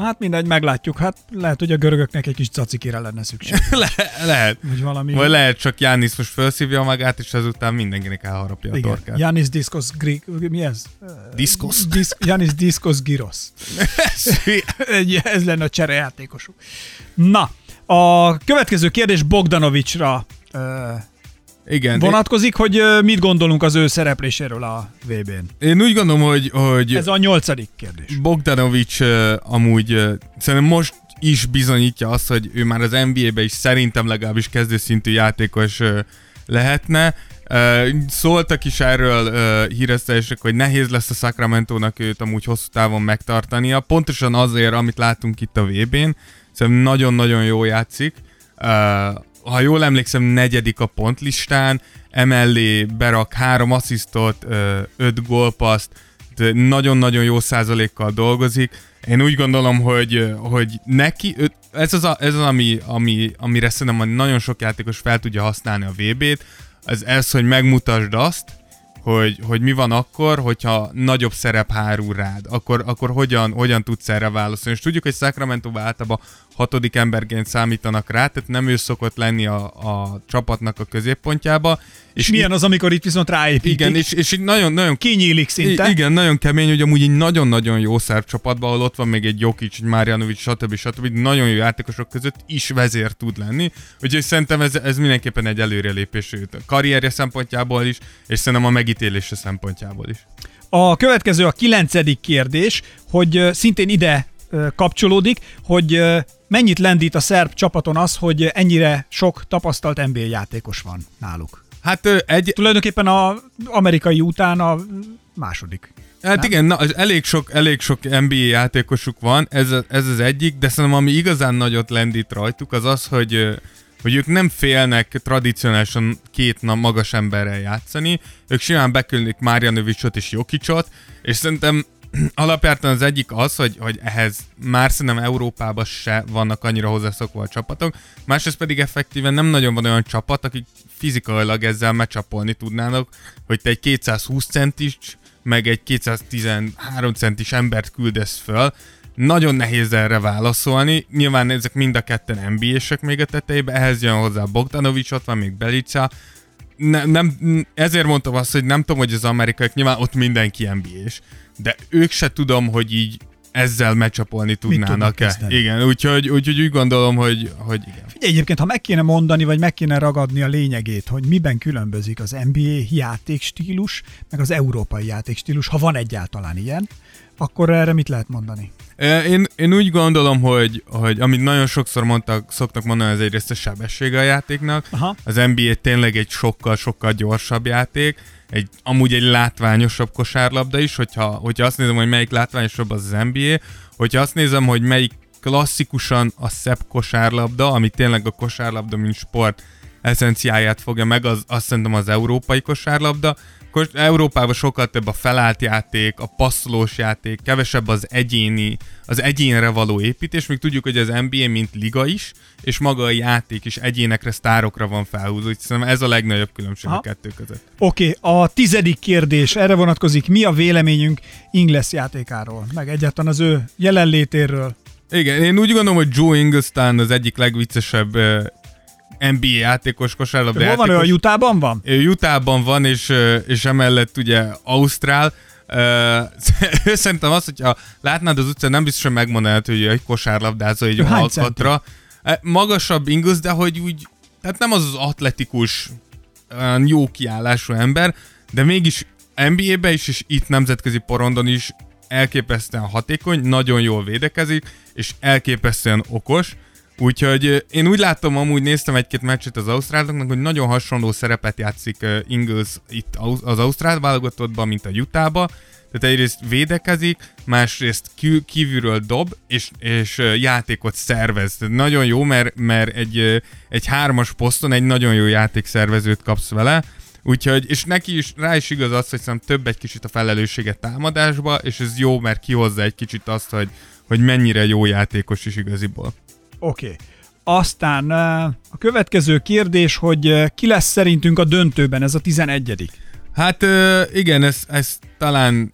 Speaker 1: Hát mindegy, meglátjuk. Hát lehet, hogy a görögöknek egy kis cacikére lenne szükség. (laughs)
Speaker 2: Le- lehet.
Speaker 1: Vagy valami.
Speaker 2: Vagy lehet csak Jánisz most felszívja magát, és ezután mindenkinek elharapja a
Speaker 1: Igen.
Speaker 2: torkát.
Speaker 1: Janis Diskos Gri... Mi ez?
Speaker 2: Diszkosz?
Speaker 1: Dis... Janis Diskos Giros. (laughs) Egy- ez lenne a cserejátékosuk. Na, a következő kérdés Bogdanovicsra ö,
Speaker 2: Igen.
Speaker 1: vonatkozik, hogy mit gondolunk az ő szerepléséről a VB-n.
Speaker 2: Én úgy gondolom, hogy, hogy
Speaker 1: Ez a nyolcadik kérdés.
Speaker 2: Bogdanovics amúgy szerintem most is bizonyítja azt, hogy ő már az NBA-be is szerintem legalábbis kezdőszintű játékos lehetne. Szóltak is erről híresztelések, hogy nehéz lesz a Sacramento-nak őt amúgy hosszú távon megtartania, pontosan azért, amit látunk itt a VB-n. Szerintem nagyon-nagyon jó játszik. Ha jól emlékszem, negyedik a pontlistán, emellé berak három asszisztot, öt gólpaszt, nagyon-nagyon jó százalékkal dolgozik. Én úgy gondolom, hogy, hogy neki, ez az, a, ez az ami, ami, amire szerintem nagyon sok játékos fel tudja használni a VB-t, az ez, hogy megmutasd azt, hogy, hogy mi van akkor, hogyha nagyobb szerep hárul rád, akkor, akkor hogyan, hogyan tudsz erre válaszolni. És tudjuk, hogy sacramento általában hatodik emberként számítanak rá, tehát nem ő szokott lenni a, a csapatnak a középpontjába.
Speaker 1: És milyen az, amikor itt viszont ráépítik?
Speaker 2: igen, és, és így nagyon, nagyon
Speaker 1: kinyílik szinte.
Speaker 2: I- igen, nagyon kemény, hogy amúgy egy nagyon-nagyon jó szerb csapatban, ahol ott van még egy Jokic, egy Marjanovic, stb. stb. Nagyon jó játékosok között is vezér tud lenni. Úgyhogy szerintem ez, ez mindenképpen egy előrelépés karrierje szempontjából is, és szerintem a megítélése szempontjából is.
Speaker 1: A következő a kilencedik kérdés, hogy szintén ide kapcsolódik, hogy mennyit lendít a szerb csapaton az, hogy ennyire sok tapasztalt NBA játékos van náluk.
Speaker 2: Hát egy,
Speaker 1: Tulajdonképpen a amerikai után a második.
Speaker 2: Hát
Speaker 1: Nem?
Speaker 2: igen, na, elég sok, elég sok NBA játékosuk van, ez, ez az egyik, de szerintem ami igazán nagyot lendít rajtuk, az az, hogy, hogy ők nem félnek tradicionálisan két na, magas emberrel játszani, ők simán beküldik Marjanovicsot és Jokicsot, és szerintem (clears throat) alapjártan az egyik az, hogy, hogy ehhez már szerintem Európában se vannak annyira hozzászokva a csapatok, másrészt pedig effektíven nem nagyon van olyan csapat, akik fizikailag ezzel mecsapolni tudnának, hogy te egy 220 centis, meg egy 213 centis embert küldesz föl, nagyon nehéz erre válaszolni. Nyilván ezek mind a ketten NBA-sek még a tetejébe, ehhez jön hozzá Bogdanovics, ott van még Belica. Ne, nem, ezért mondtam azt, hogy nem tudom, hogy az amerikaiak, nyilván ott mindenki NBA-s, de ők se tudom, hogy így ezzel mecsapolni tudnának-e. Igen, úgyhogy, úgyhogy úgy gondolom, hogy, hogy igen.
Speaker 1: Figyelj, egyébként, ha meg kéne mondani, vagy meg kéne ragadni a lényegét, hogy miben különbözik az NBA játékstílus, meg az európai játékstílus, ha van egyáltalán ilyen, akkor erre mit lehet mondani?
Speaker 2: Én, én úgy gondolom, hogy, hogy amit nagyon sokszor mondtak, szoktak mondani, ez egyrészt a sebessége a játéknak.
Speaker 1: Aha.
Speaker 2: Az NBA tényleg egy sokkal-sokkal gyorsabb játék, egy, amúgy egy látványosabb kosárlabda is, hogyha, hogyha azt nézem, hogy melyik látványosabb az az NBA, hogyha azt nézem, hogy melyik klasszikusan a szebb kosárlabda, ami tényleg a kosárlabda, mint sport eszenciáját fogja meg, az, azt szerintem az európai kosárlabda. Kos- Európában sokkal több a felállt játék, a passzolós játék, kevesebb az egyéni, az egyénre való építés, még tudjuk, hogy az NBA mint liga is, és maga a játék is egyénekre, sztárokra van felhúzva, úgyhogy szerintem ez a legnagyobb különbség
Speaker 1: Aha.
Speaker 2: a kettő között.
Speaker 1: Oké, okay, a tizedik kérdés erre vonatkozik. Mi a véleményünk Ingles játékáról, meg egyáltalán az ő jelenlétéről?
Speaker 2: Igen, én úgy gondolom, hogy Joe Ingles talán az egyik legviccesebb NBA játékos, kosárlabda
Speaker 1: Hol van ő, a
Speaker 2: játékos.
Speaker 1: Utahban van?
Speaker 2: Ő Utahban van, és, és emellett ugye Ausztrál. Ö, (laughs) Szerintem azt, hogyha látnád az utcán, nem biztos, hogy megmondanád, hogy egy kosárlabdázó egy
Speaker 1: Ő
Speaker 2: alkatra. Magasabb Ingles, de hogy úgy tehát nem az az atletikus, jó kiállású ember, de mégis NBA-be is, és itt nemzetközi porondon is elképesztően hatékony, nagyon jól védekezik, és elképesztően okos, Úgyhogy én úgy látom, amúgy néztem egy-két meccset az Ausztráloknak, hogy nagyon hasonló szerepet játszik Ingles itt az Ausztrál válogatottban, mint a Utahba. Tehát egyrészt védekezik, másrészt kívülről dob, és, és játékot szervez. Tehát nagyon jó, mert, mert egy, egy hármas poszton egy nagyon jó játékszervezőt kapsz vele, Úgyhogy, és neki is, rá is igaz az, hogy szerintem több egy kicsit a felelősséget támadásba, és ez jó, mert kihozza egy kicsit azt, hogy, hogy mennyire jó játékos is igaziból.
Speaker 1: Oké. Okay. Aztán a következő kérdés, hogy ki lesz szerintünk a döntőben, ez a 11
Speaker 2: Hát igen, ez, ez talán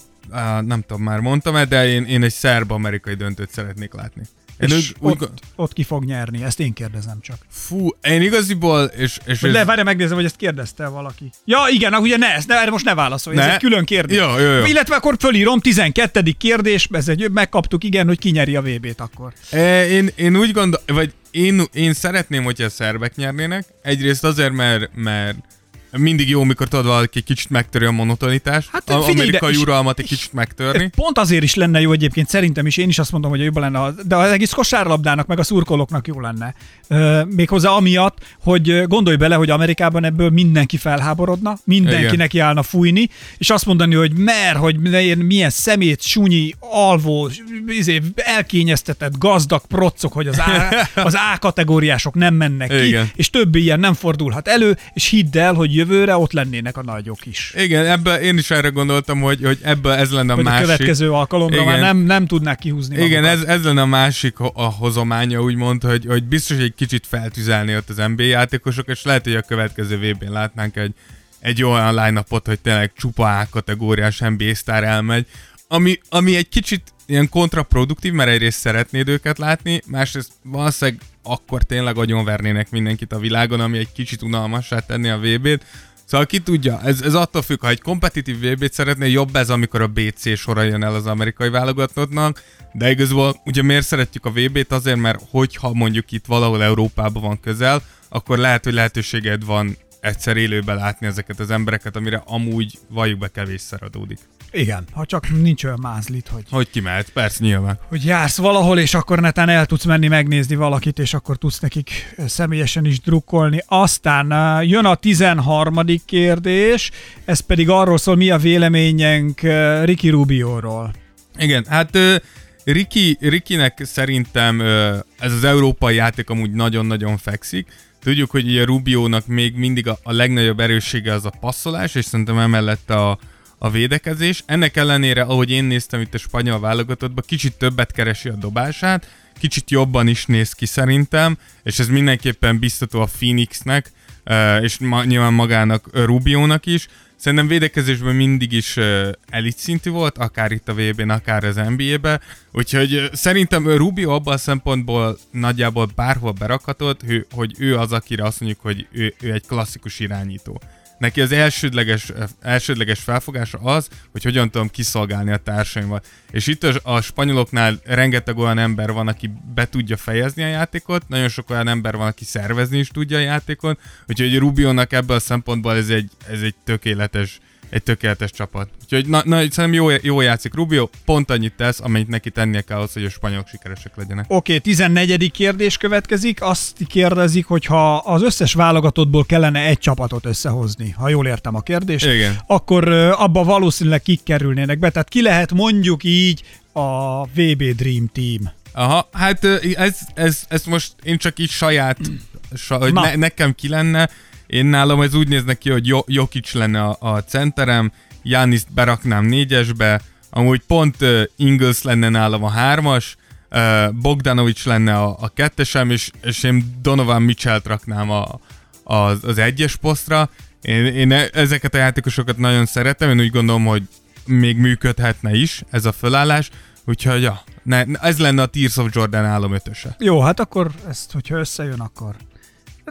Speaker 2: nem tudom, már mondtam-e, de én, én egy szerb-amerikai döntőt szeretnék látni.
Speaker 1: Én és úgy, ott, úgy... ott ki fog nyerni? Ezt én kérdezem csak.
Speaker 2: Fú, én igaziból... És, és
Speaker 1: ez... De várj, megnézem, hogy ezt kérdezte valaki. Ja, igen, ugye ne, ezt, ne, erre most ne válaszolj, ne? ez egy külön kérdés.
Speaker 2: Jó, jó, jó.
Speaker 1: Illetve akkor fölírom, 12. kérdés, ez egy, megkaptuk, igen, hogy ki nyeri a VB-t akkor.
Speaker 2: E, én, én úgy gondolom, vagy én, én szeretném, hogyha a szerbek nyernének. Egyrészt azért, mert, mert mindig jó, mikor tudod valaki egy kicsit megtöri a monotonitást, hát, a amerikai ide, uralmat egy kicsit megtörni.
Speaker 1: Pont azért is lenne jó egyébként, szerintem is, én is azt mondom, hogy jobban lenne, de az egész kosárlabdának, meg a szurkolóknak jó lenne. Méghozzá amiatt, hogy gondolj bele, hogy Amerikában ebből mindenki felháborodna, mindenkinek járna fújni, és azt mondani, hogy mer, hogy milyen szemét, sunyi, alvó, izé, elkényeztetett, gazdag procok, hogy az A, (laughs) az A kategóriások nem mennek ki, Igen. és több ilyen nem fordulhat elő, és hidd el, hogy jövőre ott lennének a nagyok is.
Speaker 2: Igen, ebbe én is erre gondoltam, hogy, hogy ebből ez lenne a hogy másik.
Speaker 1: a következő alkalomra Igen. már nem, nem tudnák kihúzni
Speaker 2: Igen, ez, ez lenne a másik a hozománya, úgymond, hogy, hogy biztos egy kicsit feltüzelni ott az NBA játékosok, és lehet, hogy a következő VB-n látnánk egy, egy olyan line hogy tényleg csupa A kategóriás NBA sztár elmegy, ami, ami egy kicsit ilyen kontraproduktív, mert egyrészt szeretnéd őket látni, másrészt valószínűleg akkor tényleg agyonvernének mindenkit a világon, ami egy kicsit unalmassá tenni a VB-t. Szóval ki tudja, ez, ez attól függ, ha egy kompetitív VB-t szeretné, jobb ez, amikor a BC sora jön el az amerikai válogatottnak, de igazából ugye miért szeretjük a VB-t? Azért, mert hogyha mondjuk itt valahol Európában van közel, akkor lehet, hogy lehetőséged van egyszer élőbe látni ezeket az embereket, amire amúgy valljuk be kevésszer adódik.
Speaker 1: Igen, ha csak nincs olyan mázlit, hogy...
Speaker 2: Hogy kimehet, persze nyilván.
Speaker 1: Hogy jársz valahol, és akkor netán el tudsz menni megnézni valakit, és akkor tudsz nekik személyesen is drukkolni. Aztán jön a 13. kérdés, ez pedig arról szól, mi a véleményünk Ricky Rubio-ról.
Speaker 2: Igen, hát Ricky, Rickynek szerintem ez az európai játék amúgy nagyon-nagyon fekszik. Tudjuk, hogy ugye Rubiónak még mindig a, a legnagyobb erőssége az a passzolás, és szerintem emellett a, a védekezés. Ennek ellenére, ahogy én néztem itt a spanyol válogatottban, kicsit többet keresi a dobását, kicsit jobban is néz ki szerintem, és ez mindenképpen biztató a Phoenixnek, és ma, nyilván magának Rubiónak is. Szerintem védekezésben mindig is elit szintű volt, akár itt a VB-n, akár az NBA-be, úgyhogy szerintem Rubio abban a szempontból nagyjából bárhol berakhatod, hogy ő az, akire azt mondjuk, hogy ő, ő egy klasszikus irányító. Neki az elsődleges, elsődleges felfogása az, hogy hogyan tudom kiszolgálni a társaimat. És itt a, a spanyoloknál rengeteg olyan ember van, aki be tudja fejezni a játékot, nagyon sok olyan ember van, aki szervezni is tudja a játékot, úgyhogy Rubionak ebből a szempontból ez egy, ez egy tökéletes egy tökéletes csapat. Úgyhogy na, na szerintem jó, jó játszik Rubio, pont annyit tesz, amennyit neki tennie kell ahhoz, hogy a spanyolok sikeresek legyenek.
Speaker 1: Oké, okay, 14. kérdés következik. Azt kérdezik, hogy ha az összes válogatottból kellene egy csapatot összehozni, ha jól értem a kérdést,
Speaker 2: Igen.
Speaker 1: akkor abba valószínűleg kik kerülnének be. Tehát ki lehet mondjuk így a VB Dream Team?
Speaker 2: Aha, hát ez, ez, ez most én csak így saját, sa, ne, nekem ki lenne, én nálam ez úgy néznek ki, hogy Jokic lenne a, a centerem, Janiszt beraknám négyesbe, amúgy pont uh, Ingles lenne nálam a hármas, uh, Bogdanovics lenne a, a kettesem, és, és én Donovan Mitchell-t raknám a, az, az egyes posztra. Én, én e, ezeket a játékosokat nagyon szeretem, én úgy gondolom, hogy még működhetne is ez a fölállás, úgyhogy ja, ne, ez lenne a Tears of Jordan álom ötöse.
Speaker 1: Jó, hát akkor ezt, hogyha összejön, akkor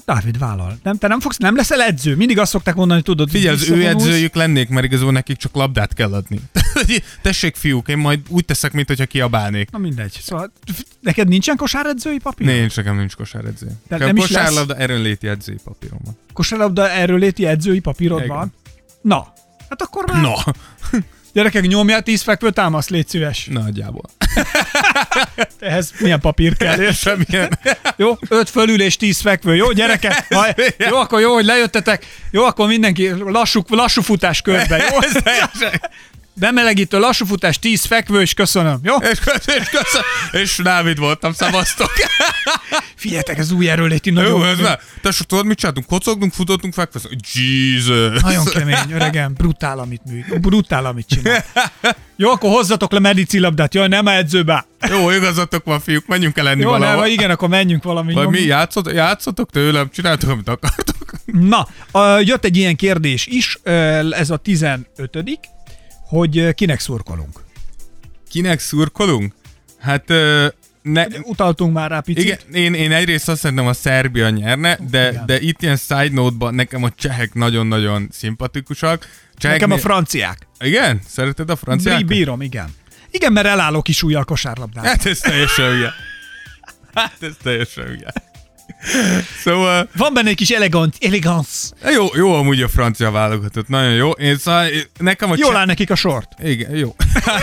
Speaker 1: Dávid vállal. Nem, te nem fogsz, nem leszel edző. Mindig azt szokták mondani, tudod,
Speaker 2: Figyelj, az ő edzőjük lennék, mert igazából nekik csak labdát kell adni. (laughs) Tessék, fiúk, én majd úgy teszek, mint hogyha kiabálnék.
Speaker 1: Na mindegy. Szóval neked nincsen kosáredzői papír?
Speaker 2: Nincs, nekem nincs kosáredző.
Speaker 1: De nem is lesz?
Speaker 2: kosárlabda erőnléti edzői papírom van.
Speaker 1: Kosárlabda erőléti edzői papírod
Speaker 2: Igen.
Speaker 1: van? Na, hát akkor már...
Speaker 2: No,
Speaker 1: Gyerekek, nyomjál tíz fekvő támaszt, légy szíves.
Speaker 2: nagyjából. (laughs)
Speaker 1: Ehhez milyen papír kell, érted?
Speaker 2: Semmilyen. (laughs)
Speaker 1: Jó, öt fölül és tíz fekvő. Jó, gyerekek? (laughs) Ha, jó, akkor jó, hogy lejöttetek. Jó, akkor mindenki lassú, lassú futás körbe. Jó? Bemelegítő, lassú futás, tíz fekvő, és köszönöm. Jó?
Speaker 2: És, és, köszön, és Dávid voltam, szavaztok. (laughs)
Speaker 1: Figyeljetek, ez új erőléti nagyon
Speaker 2: Jó, ez
Speaker 1: kemény.
Speaker 2: már. Tessék, tudod, mit csináltunk? Kocogtunk, futottunk, fekveszünk. Jesus.
Speaker 1: Nagyon kemény, öregem, brutál, amit műk. Brutál, amit csinál. (laughs) Jó, akkor hozzatok le medicilabdát. Jaj, nem a edzőbe.
Speaker 2: Jó, igazatok van, fiúk, menjünk el enni
Speaker 1: Jó, nem,
Speaker 2: valahol.
Speaker 1: igen, akkor menjünk valami.
Speaker 2: Vagy mi,
Speaker 1: nyomni.
Speaker 2: játszott, játszotok tőlem, csináltok, amit akartok.
Speaker 1: Na, jött egy ilyen kérdés is, ez a 15 hogy kinek szurkolunk.
Speaker 2: Kinek szurkolunk? Hát, ne,
Speaker 1: Utaltunk már rá picit.
Speaker 2: igen, én, én egyrészt azt szerintem a Szerbia nyerne, de,
Speaker 1: Igen.
Speaker 2: de itt ilyen side note-ban nekem a csehek nagyon-nagyon szimpatikusak. Csehek
Speaker 1: Nekem a franciák.
Speaker 2: Igen? Szereted a franciákat?
Speaker 1: bírom, igen. Igen, mert elálló kis újjal kosárlabdát.
Speaker 2: Hát ez teljesen hülye. Hát ez teljesen hülye. Szóval,
Speaker 1: Van benne egy kis elegant, elegance.
Speaker 2: jó, jó amúgy a francia válogatott, nagyon jó. Én szóval, nekem a
Speaker 1: Jól
Speaker 2: cseh-
Speaker 1: áll nekik a sort.
Speaker 2: Igen, jó. (laughs) Hát.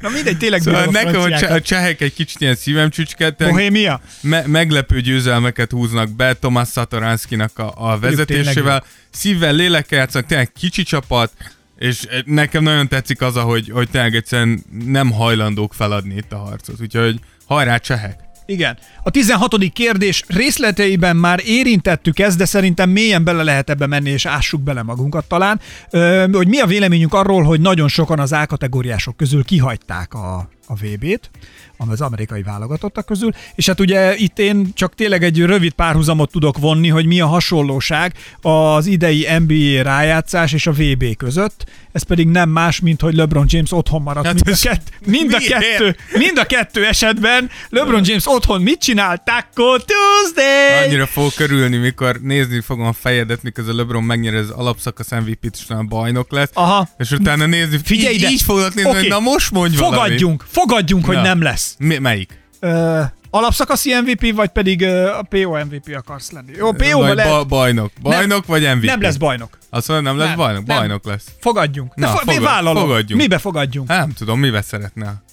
Speaker 1: Na mindegy, tényleg
Speaker 2: Szóval nekem a, cseh- a csehek egy kicsit ilyen szívem csücskedtek.
Speaker 1: Bohémia?
Speaker 2: Me- meglepő győzelmeket húznak be Tomás Satoranskinak a, a vezetésével. Szívvel, lélekkel játszanak, tényleg kicsi csapat, és nekem nagyon tetszik az, hogy, hogy tényleg egyszerűen nem hajlandók feladni itt a harcot. Úgyhogy hajrá csehek!
Speaker 1: Igen. A 16. kérdés részleteiben már érintettük ezt, de szerintem mélyen bele lehet ebbe menni, és ássuk bele magunkat talán, Ö, hogy mi a véleményünk arról, hogy nagyon sokan az A-kategóriások közül kihagyták a, a VB-t, az amerikai válogatottak közül, és hát ugye itt én csak tényleg egy rövid párhuzamot tudok vonni, hogy mi a hasonlóság az idei NBA rájátszás és a VB között, ez pedig nem más, mint hogy LeBron James otthon maradt.
Speaker 2: Hát
Speaker 1: mind, a
Speaker 2: ez
Speaker 1: kett, mind, a kettő, mind a kettő esetben LeBron James otthon mit csinál? Taco Tuesday!
Speaker 2: Annyira fogok körülni, mikor nézni fogom a fejedet, miközben LeBron megnyeri az alapszakasz MVP-t, és bajnok lesz.
Speaker 1: Aha.
Speaker 2: És utána nézni,
Speaker 1: Figyelj
Speaker 2: így,
Speaker 1: ide!
Speaker 2: így fogod nézni,
Speaker 1: Oké.
Speaker 2: hogy na most mondj.
Speaker 1: Fogadjunk, fogadjunk, hogy
Speaker 2: Na.
Speaker 1: nem lesz.
Speaker 2: Mi, melyik?
Speaker 1: Ö, alapszakaszi MVP, vagy pedig a PO MVP akarsz lenni? Jó, PO
Speaker 2: vagy ba- bajnok. Bajnok vagy MVP?
Speaker 1: Nem lesz bajnok.
Speaker 2: Azt mondod, nem lesz
Speaker 1: Nem,
Speaker 2: bajnok?
Speaker 1: nem.
Speaker 2: Bajnok lesz.
Speaker 1: Fogadjunk. De
Speaker 2: Na,
Speaker 1: fo- mi
Speaker 2: fogad-
Speaker 1: vállalom.
Speaker 2: fogadjunk.
Speaker 1: Mibe fogadjunk?
Speaker 2: Hát, nem tudom, mivel szeretnél.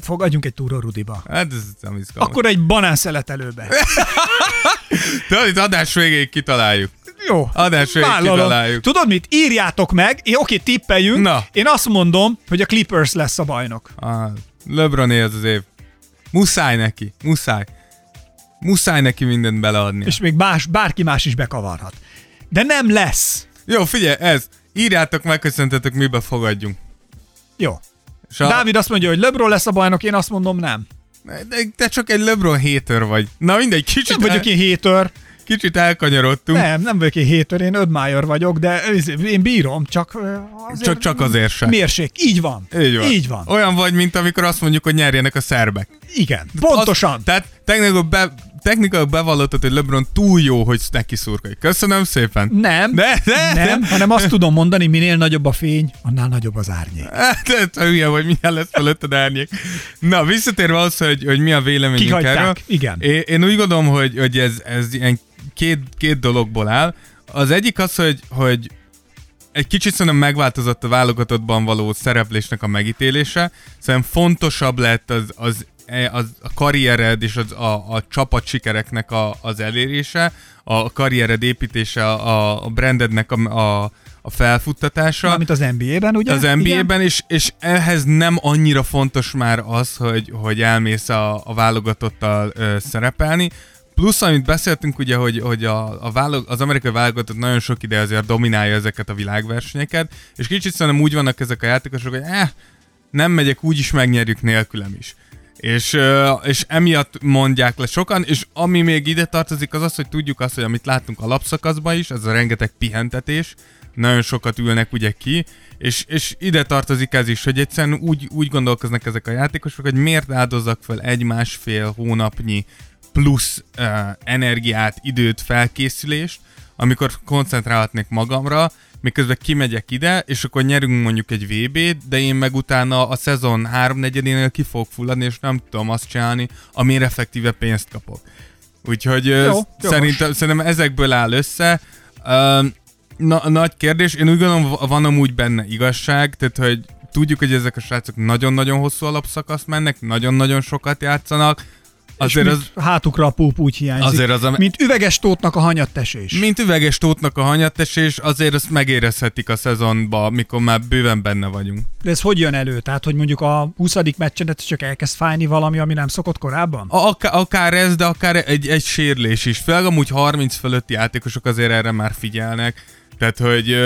Speaker 1: Fogadjunk egy túró Rudiba.
Speaker 2: Hát ez nem izgalmas.
Speaker 1: Akkor egy banán szeletelőbe. (laughs)
Speaker 2: Tudod, itt adás végéig kitaláljuk.
Speaker 1: Jó.
Speaker 2: Adás
Speaker 1: Vállalom.
Speaker 2: kitaláljuk.
Speaker 1: Tudod mit? Írjátok meg. Én, oké, tippeljünk.
Speaker 2: Na.
Speaker 1: Én azt mondom, hogy a Clippers lesz a bajnok.
Speaker 2: Ah, LeBron ez az év. Muszáj neki, muszáj. Muszáj neki mindent beleadni.
Speaker 1: És még más, bárki más is bekavarhat. De nem lesz.
Speaker 2: Jó, figyelj, ez. Írjátok meg, köszöntetek, mibe fogadjunk.
Speaker 1: Jó.
Speaker 2: És a...
Speaker 1: Dávid azt mondja, hogy LeBron lesz a bajnok, én azt mondom nem.
Speaker 2: De te csak egy LeBron hater vagy. Na mindegy, kicsit,
Speaker 1: Nem vagyok
Speaker 2: el,
Speaker 1: én hater.
Speaker 2: Kicsit elkanyarodtunk.
Speaker 1: Nem, nem vagyok én hater, én admire vagyok, de én bírom, csak azért
Speaker 2: Csak, csak azért sem.
Speaker 1: Mérség. Így van.
Speaker 2: Így van.
Speaker 1: Így van.
Speaker 2: Olyan vagy, mint amikor azt mondjuk, hogy nyerjenek a szerbek.
Speaker 1: Igen. Pontosan.
Speaker 2: Az, tehát technikailag, be, technikailag bevallottad, hogy LeBron túl jó, hogy neki szurkolj. Köszönöm szépen.
Speaker 1: Nem,
Speaker 2: De, de,
Speaker 1: nem,
Speaker 2: de.
Speaker 1: hanem azt tudom mondani, minél nagyobb a fény, annál nagyobb az árnyék.
Speaker 2: Hát, hülye vagy, milyen lesz fölötted árnyék. Na, visszatérve az, hogy, hogy mi a véleményünk
Speaker 1: Kihagyták,
Speaker 2: erről.
Speaker 1: igen.
Speaker 2: Én, én úgy gondolom, hogy, hogy ez, ez ilyen két, két dologból áll. Az egyik az, hogy, hogy egy kicsit szerintem megváltozott a válogatottban való szereplésnek a megítélése. Szerintem fontosabb lett az, az, az a karriered és az, a, a csapat sikereknek a, az elérése, a karriered építése, a, a brandednek a, a, a felfuttatása.
Speaker 1: Mint az NBA-ben, ugye?
Speaker 2: Az? NBA-ben, és, és ehhez nem annyira fontos már az, hogy, hogy elmész a, a válogatottal ö, szerepelni. Plusz, amit beszéltünk ugye, hogy, hogy a, a válog, az amerikai válogatott nagyon sok ide azért dominálja ezeket a világversenyeket, és kicsit szerintem úgy vannak ezek a játékosok, hogy eh, nem megyek, úgyis megnyerjük nélkülem is. És, és emiatt mondják le sokan, és ami még ide tartozik, az az, hogy tudjuk azt, hogy amit láttunk a lapszakaszban is, ez a rengeteg pihentetés, nagyon sokat ülnek ugye ki, és, és ide tartozik ez is, hogy egyszerűen úgy, úgy gondolkoznak ezek a játékosok, hogy miért áldozzak fel egy-másfél hónapnyi plusz uh, energiát, időt, felkészülést, amikor koncentrálhatnék magamra, miközben kimegyek ide, és akkor nyerünk mondjuk egy VB-t, de én meg utána a szezon háromnegyedénél ki fogok fulladni, és nem tudom azt csinálni, amire effektíve pénzt kapok. Úgyhogy jó, szerintem, szerintem ezekből áll össze. Na, nagy kérdés, én úgy gondolom, van amúgy benne igazság, tehát hogy tudjuk, hogy ezek a srácok nagyon-nagyon hosszú alapszakaszt mennek, nagyon-nagyon sokat játszanak,
Speaker 1: Azért az, hátukra a púp úgy hiányzik. Azért az, a, mint üveges tótnak a hanyattesés.
Speaker 2: Mint üveges tótnak a hanyattesés, azért azt megérezhetik a szezonba, mikor már bőven benne vagyunk.
Speaker 1: De ez hogy jön elő? Tehát, hogy mondjuk a 20. meccsen csak elkezd fájni valami, ami nem szokott korábban?
Speaker 2: A, akár, akár ez, de akár egy, egy sérlés is. Főleg amúgy 30 fölötti játékosok azért erre már figyelnek. Tehát, hogy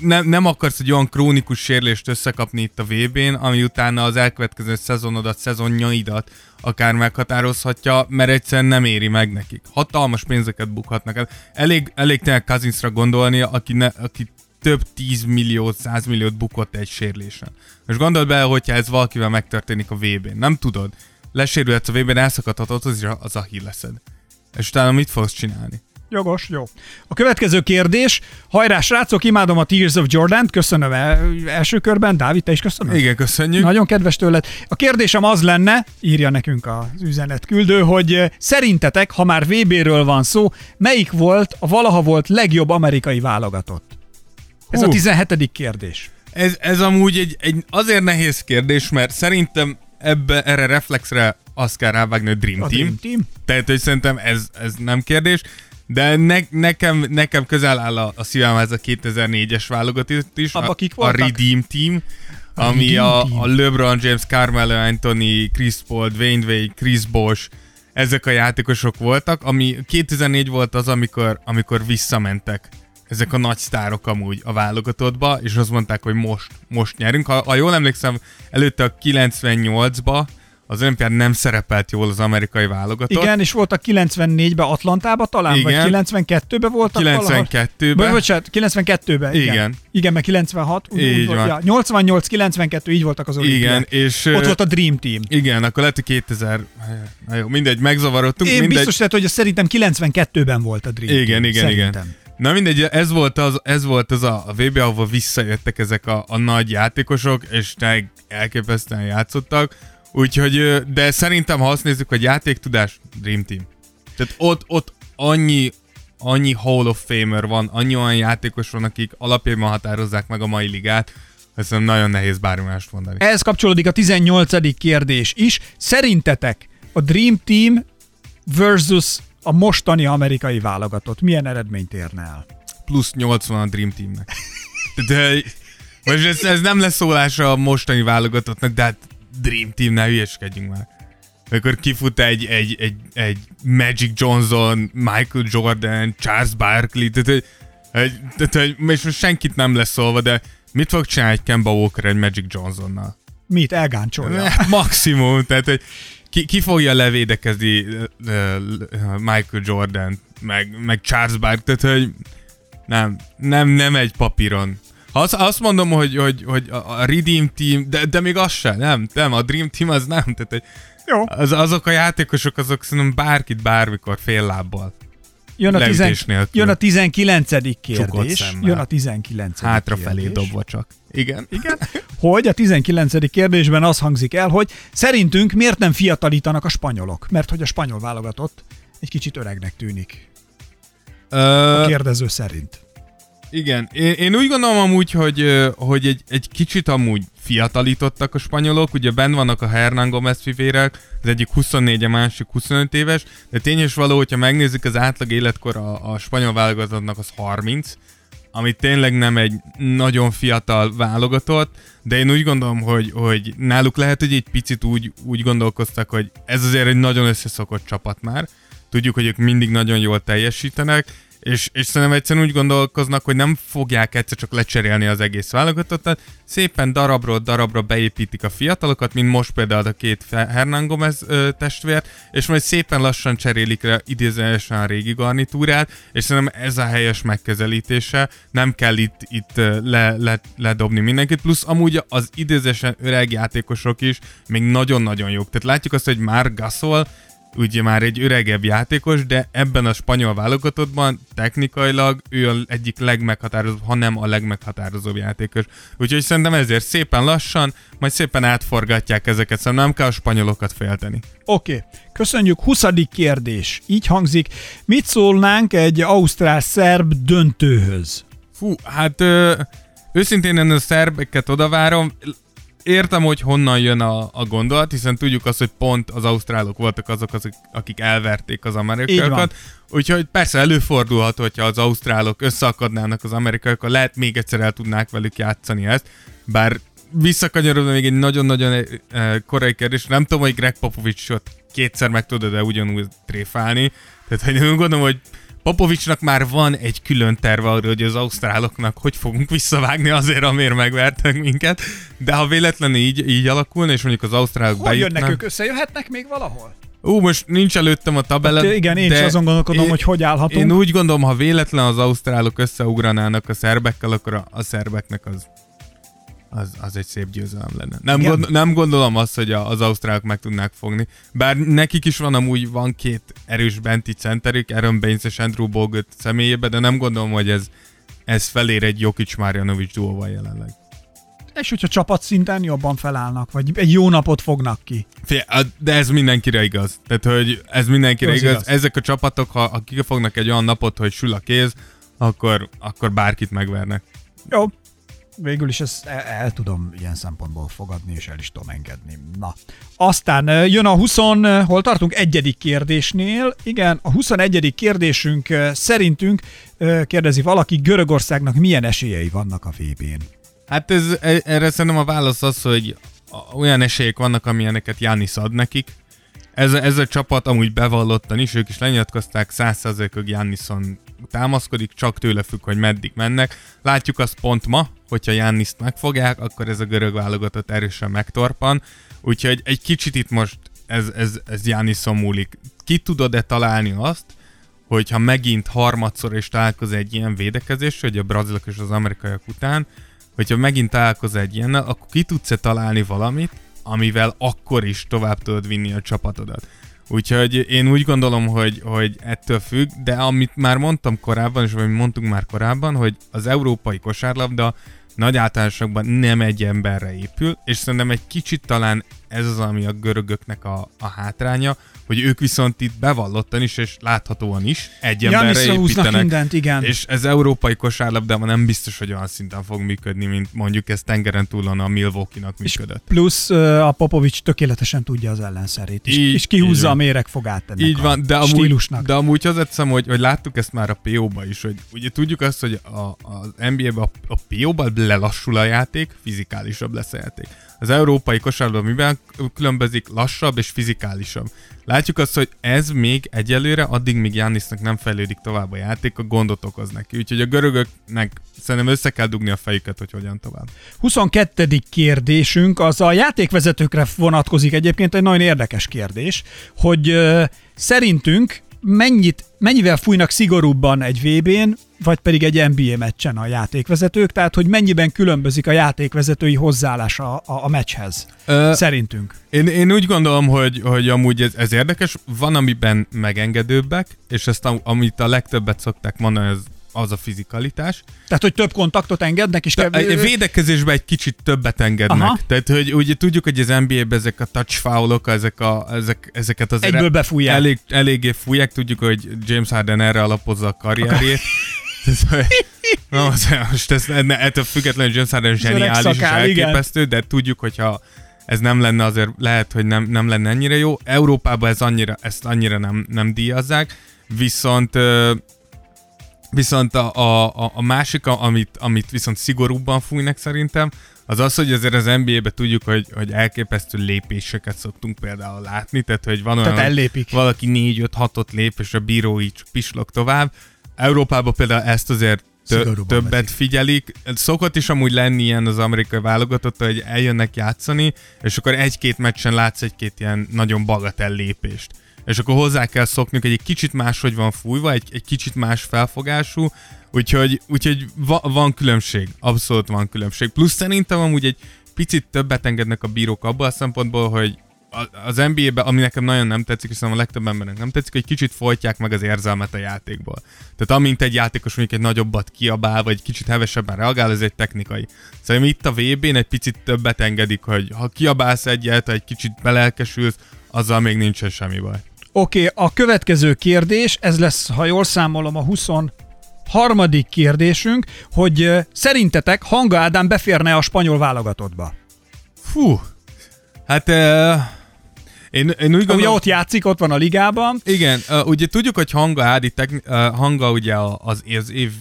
Speaker 2: nem, nem akarsz egy olyan krónikus sérlést összekapni itt a VB-n, ami utána az elkövetkező szezonodat, szezonjaidat akár meghatározhatja, mert egyszerűen nem éri meg nekik. Hatalmas pénzeket bukhatnak el. Elég, elég tényleg Kazincra gondolni, aki, ne, aki több 10 milliót, 100 milliót bukott egy sérülésen. Most gondold bele, hogyha ez valakivel megtörténik a VB-n. Nem tudod. Lesérülhetsz a VB-n, elszakadhatod az, az a hírleszed. És utána mit fogsz csinálni?
Speaker 1: Jogos, jó. A következő kérdés. Hajrá, srácok, imádom a Tears of Jordan-t, köszönöm el, első körben. Dávid, te is köszönöm.
Speaker 2: Igen, köszönjük.
Speaker 1: Nagyon kedves tőled. A kérdésem az lenne, írja nekünk az üzenet küldő, hogy eh, szerintetek, ha már VB-ről van szó, melyik volt a valaha volt legjobb amerikai válogatott? Ez Hú. a 17. kérdés.
Speaker 2: Ez, ez amúgy egy, egy azért nehéz kérdés, mert szerintem ebbe, erre reflexre azt kell rávágni, hogy Dream
Speaker 1: a
Speaker 2: Team.
Speaker 1: Dream Team.
Speaker 2: Tehát, hogy szerintem ez, ez nem kérdés. De ne, nekem, nekem közel áll a, a szívem ez a 2004-es válogatott is.
Speaker 1: Abba kik
Speaker 2: voltak? A Redeem Team, a ami Redeem a, team. a LeBron James, Carmelo Anthony, Chris Paul, Dwayne Wade, Chris Bosh, ezek a játékosok voltak, ami 2004 volt az, amikor, amikor visszamentek ezek a nagy sztárok amúgy a válogatottba, és azt mondták, hogy most, most nyerünk. Ha, ha jól emlékszem, előtte a 98-ba az olimpián nem szerepelt jól az amerikai válogatott.
Speaker 1: Igen, és voltak 94-ben Atlantában talán, igen. vagy 92-ben voltak
Speaker 2: 92-ben.
Speaker 1: Bocsánat, 92-ben, igen. Igen, igen mert 96.
Speaker 2: Így van. Ja,
Speaker 1: 88-92, így voltak az olimpiák.
Speaker 2: Igen, és...
Speaker 1: Ott volt a Dream Team.
Speaker 2: Igen, akkor lehet, hogy 2000... Na jó, mindegy, megzavarodtunk.
Speaker 1: Én
Speaker 2: mindegy.
Speaker 1: biztos lehet, hogy szerintem 92-ben volt a Dream
Speaker 2: igen,
Speaker 1: Team.
Speaker 2: Igen, igen, igen. Na mindegy, ez volt az, ez volt az a, a VB, ahova visszajöttek ezek a, a nagy játékosok, és elképesztően játszottak Úgyhogy, de szerintem, ha azt nézzük, hogy játéktudás, Dream Team. Tehát ott, ott annyi, annyi Hall of Famer van, annyi olyan játékos van, akik alapjában határozzák meg a mai ligát, ez nagyon nehéz bármi mást mondani.
Speaker 1: Ehhez kapcsolódik a 18. kérdés is. Szerintetek a Dream Team versus a mostani amerikai válogatott milyen eredményt érne el?
Speaker 2: Plusz 80 a Dream Teamnek. De most ez, ez nem lesz szólása a mostani válogatottnak, de hát Dream Team, ne hülyeskedjünk már. Amikor kifut egy, egy, egy, egy Magic Johnson, Michael Jordan, Charles Barkley, tehát, hogy, tehát, hogy és most senkit nem lesz szólva, de mit fog csinálni egy Kemba Walker egy Magic Johnsonnal?
Speaker 1: Mit? Elgáncsolja? (laughs)
Speaker 2: Maximum, tehát hogy ki, ki fogja levédekezni uh, Michael Jordan, meg, meg Charles Barkley, tehát hogy nem, nem, nem egy papíron. Azt, azt mondom, hogy, hogy, hogy a Redeem Team, de, de még az se, nem, nem, a Dream Team az nem, tehát egy, Jó. Az, azok a játékosok, azok szerintem bárkit bármikor fél lábbal.
Speaker 1: Jön a, tizen, jön a 19. kérdés. Jön a 19.
Speaker 2: Hátrafelé kérdés. dobva csak.
Speaker 1: Igen. Igen. Hogy a 19. kérdésben az hangzik el, hogy szerintünk miért nem fiatalítanak a spanyolok? Mert hogy a spanyol válogatott egy kicsit öregnek tűnik. Ö... A kérdező szerint.
Speaker 2: Igen, én, én úgy gondolom amúgy, hogy, hogy egy, egy kicsit amúgy fiatalítottak a spanyolok, ugye benn vannak a Hernán Gomez fivérek, az egyik 24, a másik 25 éves, de tény és való, hogyha megnézzük az átlag életkor a, a spanyol válogatottnak az 30, ami tényleg nem egy nagyon fiatal válogatott, de én úgy gondolom, hogy, hogy náluk lehet, hogy egy picit úgy, úgy gondolkoztak, hogy ez azért egy nagyon összeszokott csapat már, tudjuk, hogy ők mindig nagyon jól teljesítenek, és, és szerintem egyszerűen úgy gondolkoznak, hogy nem fogják egyszer csak lecserélni az egész válogatottat, szépen darabról darabra beépítik a fiatalokat, mint most például a két Hernán Gomez ö, testvért, és majd szépen lassan cserélik le idézőesen a régi garnitúrát, és szerintem ez a helyes megközelítése, nem kell itt, itt le, le, ledobni mindenkit, plusz amúgy az idézőesen öreg játékosok is még nagyon-nagyon jók. Tehát látjuk azt, hogy már Gasol ugye már egy öregebb játékos, de ebben a spanyol válogatottban technikailag ő az egyik legmeghatározóbb, ha nem a legmeghatározóbb játékos. Úgyhogy szerintem ezért szépen lassan, majd szépen átforgatják ezeket, szóval nem kell a spanyolokat félteni.
Speaker 1: Oké, okay. köszönjük. 20. kérdés. Így hangzik. Mit szólnánk egy ausztrál-szerb döntőhöz?
Speaker 2: Fú, hát ö, őszintén én a szerbeket odavárom értem, hogy honnan jön a, a gondolat, hiszen tudjuk azt, hogy pont az ausztrálok voltak azok, azok akik elverték az amerikaiakat. Úgyhogy persze előfordulhat, hogyha az ausztrálok összeakadnának az amerikaiakkal, lehet még egyszer el tudnák velük játszani ezt, bár visszakanyarodva még egy nagyon-nagyon eh, eh, korai kérdés, nem tudom, hogy Greg Popovicsot kétszer meg tudod de ugyanúgy tréfálni, tehát hogy én gondolom, hogy Popovicsnak már van egy külön terve arra, hogy az ausztráloknak hogy fogunk visszavágni azért, amért megvertek minket, de ha véletlenül így, így alakulna, és mondjuk az ausztrálok
Speaker 1: Hogy
Speaker 2: bejutnak...
Speaker 1: jönnek ők összejöhetnek még valahol?
Speaker 2: Ú, most nincs előttem a tabella.
Speaker 1: Hát, igen, én
Speaker 2: de
Speaker 1: is azon gondolkodom,
Speaker 2: én,
Speaker 1: hogy hogy állhatunk.
Speaker 2: Én úgy gondolom, ha véletlen az ausztrálok összeugranának a szerbekkel, akkor a, a szerbeknek az az, az egy szép győzelem lenne. Nem, gond, nem gondolom azt, hogy a, az ausztrálok meg tudnák fogni. Bár nekik is van amúgy van két erős benti centerük, Aaron Baines és Andrew Bogut személyében, de nem gondolom, hogy ez, ez felér egy Jokic Marjanovic duóval jelenleg.
Speaker 1: És hogyha csapatszinten jobban felállnak, vagy egy jó napot fognak ki.
Speaker 2: Fé, de ez mindenkire igaz. Tehát, hogy ez mindenkire igaz. igaz. Ezek a csapatok, ha, ha kifognak egy olyan napot, hogy sül a kéz, akkor, akkor bárkit megvernek.
Speaker 1: Jó, végül is ezt el, el tudom ilyen szempontból fogadni, és el is tudom engedni. Na, aztán jön a 20, hol tartunk? Egyedik kérdésnél. Igen, a 21. kérdésünk szerintünk kérdezi valaki, Görögországnak milyen esélyei vannak a VB-n?
Speaker 2: Hát ez, e, erre szerintem a válasz az, hogy olyan esélyek vannak, amilyeneket Jánisz ad nekik. Ez, ez a csapat amúgy bevallottan is, ők is lenyilatkozták 100%-ig Jannisson támaszkodik, csak tőle függ, hogy meddig mennek. Látjuk azt pont ma, hogyha Janniszt megfogják, akkor ez a görög válogatott erősen megtorpan. Úgyhogy egy kicsit itt most ez, ez, ez Jannisson múlik. Ki tudod-e találni azt, hogyha megint harmadszor is találkoz egy ilyen védekezés, hogy a brazilok és az amerikaiak után, hogyha megint találkoz egy ilyennel, akkor ki tudsz-e találni valamit, amivel akkor is tovább tudod vinni a csapatodat. Úgyhogy én úgy gondolom, hogy, hogy ettől függ, de amit már mondtam korábban, és amit mondtunk már korábban, hogy az európai kosárlabda nagy általánosságban nem egy emberre épül, és szerintem egy kicsit talán ez az, ami a görögöknek a, a hátránya, hogy ők viszont itt bevallottan is, és láthatóan is egy emberre építenek.
Speaker 1: mindent, igen.
Speaker 2: És ez európai kosárlabdában nem biztos, hogy olyan szinten fog működni, mint mondjuk ez tengeren túlon a Milwaukee-nak működött.
Speaker 1: És plusz a Popovics tökéletesen tudja az ellenszerét, és, így, és kihúzza a méregfogát ennek
Speaker 2: így van, de amúgy,
Speaker 1: stílusnak.
Speaker 2: De amúgy hozzáteszem, hogy, hogy láttuk ezt már a PO-ba is, hogy ugye tudjuk azt, hogy a, az NBA-ben a, a PO-ban lelassul a játék, fizikálisabb lesz a játék. Az európai kosárlabda miben különbözik lassabb és fizikálisabb. Látjuk azt, hogy ez még egyelőre, addig még Jánisznak nem fejlődik tovább a játék, a gondot okoz neki. Úgyhogy a görögöknek szerintem össze kell dugni a fejüket, hogy hogyan tovább.
Speaker 1: 22. kérdésünk az a játékvezetőkre vonatkozik egyébként egy nagyon érdekes kérdés, hogy uh, szerintünk mennyit, mennyivel fújnak szigorúbban egy VB-n, vagy pedig egy NBA meccsen a játékvezetők, tehát hogy mennyiben különbözik a játékvezetői hozzáállás a, a, a meccshez, Ö, szerintünk.
Speaker 2: Én, én úgy gondolom, hogy, hogy amúgy ez, ez érdekes, van amiben megengedőbbek, és ezt amit a legtöbbet szokták mondani, ez az a fizikalitás.
Speaker 1: Tehát, hogy több kontaktot engednek, és
Speaker 2: kev... A védekezésben egy kicsit többet engednek. Aha. Tehát, hogy ugye tudjuk, hogy az NBA-ben ezek a touch foulok, ezek a, ezek, ezeket az
Speaker 1: Egyből befújják.
Speaker 2: Elég, eléggé fújják, tudjuk, hogy James Harden erre alapozza a karrierjét. Na, most ez, ettől függetlenül James Harden zseniális és elképesztő, igen. de tudjuk, hogyha ez nem lenne azért, lehet, hogy nem, nem lenne ennyire jó. Európában ez annyira, ezt annyira nem, nem díjazzák, viszont Viszont a, a, a másik, amit, amit viszont szigorúbban fújnak szerintem, az az, hogy azért az NBA-be tudjuk, hogy, hogy elképesztő lépéseket szoktunk például látni, tehát hogy van olyan,
Speaker 1: tehát ellépik.
Speaker 2: valaki 4-5-6-ot lép, és a bíró így pislog tovább. Európában például ezt azért tö- többet veszik. figyelik. Szokott is amúgy lenni ilyen az amerikai válogatott, hogy eljönnek játszani, és akkor egy-két meccsen látsz egy-két ilyen nagyon bagatell lépést és akkor hozzá kell szokni, hogy egy kicsit máshogy van fújva, egy, egy kicsit más felfogású, úgyhogy, úgyhogy va, van különbség, abszolút van különbség. Plusz szerintem amúgy egy picit többet engednek a bírók abban a szempontból, hogy az NBA-ben, ami nekem nagyon nem tetszik, szerintem a legtöbb embernek nem tetszik, hogy kicsit folytják meg az érzelmet a játékból. Tehát amint egy játékos mondjuk egy nagyobbat kiabál, vagy kicsit hevesebben reagál, ez egy technikai. Szerintem itt a VB-n egy picit többet engedik, hogy ha kiabálsz egyet, egy kicsit belelkesülsz, azzal még nincsen semmi baj.
Speaker 1: Oké, okay, a következő kérdés, ez lesz, ha jól számolom, a 23. kérdésünk, hogy szerintetek Hanga Ádám beférne a spanyol válogatottba?
Speaker 2: Fú, hát én, én úgy
Speaker 1: Ugye
Speaker 2: gondolom...
Speaker 1: ott játszik, ott van a ligában.
Speaker 2: Igen, uh, ugye tudjuk, hogy Hanga Ádi, techni- uh, Hanga ugye az, az, év,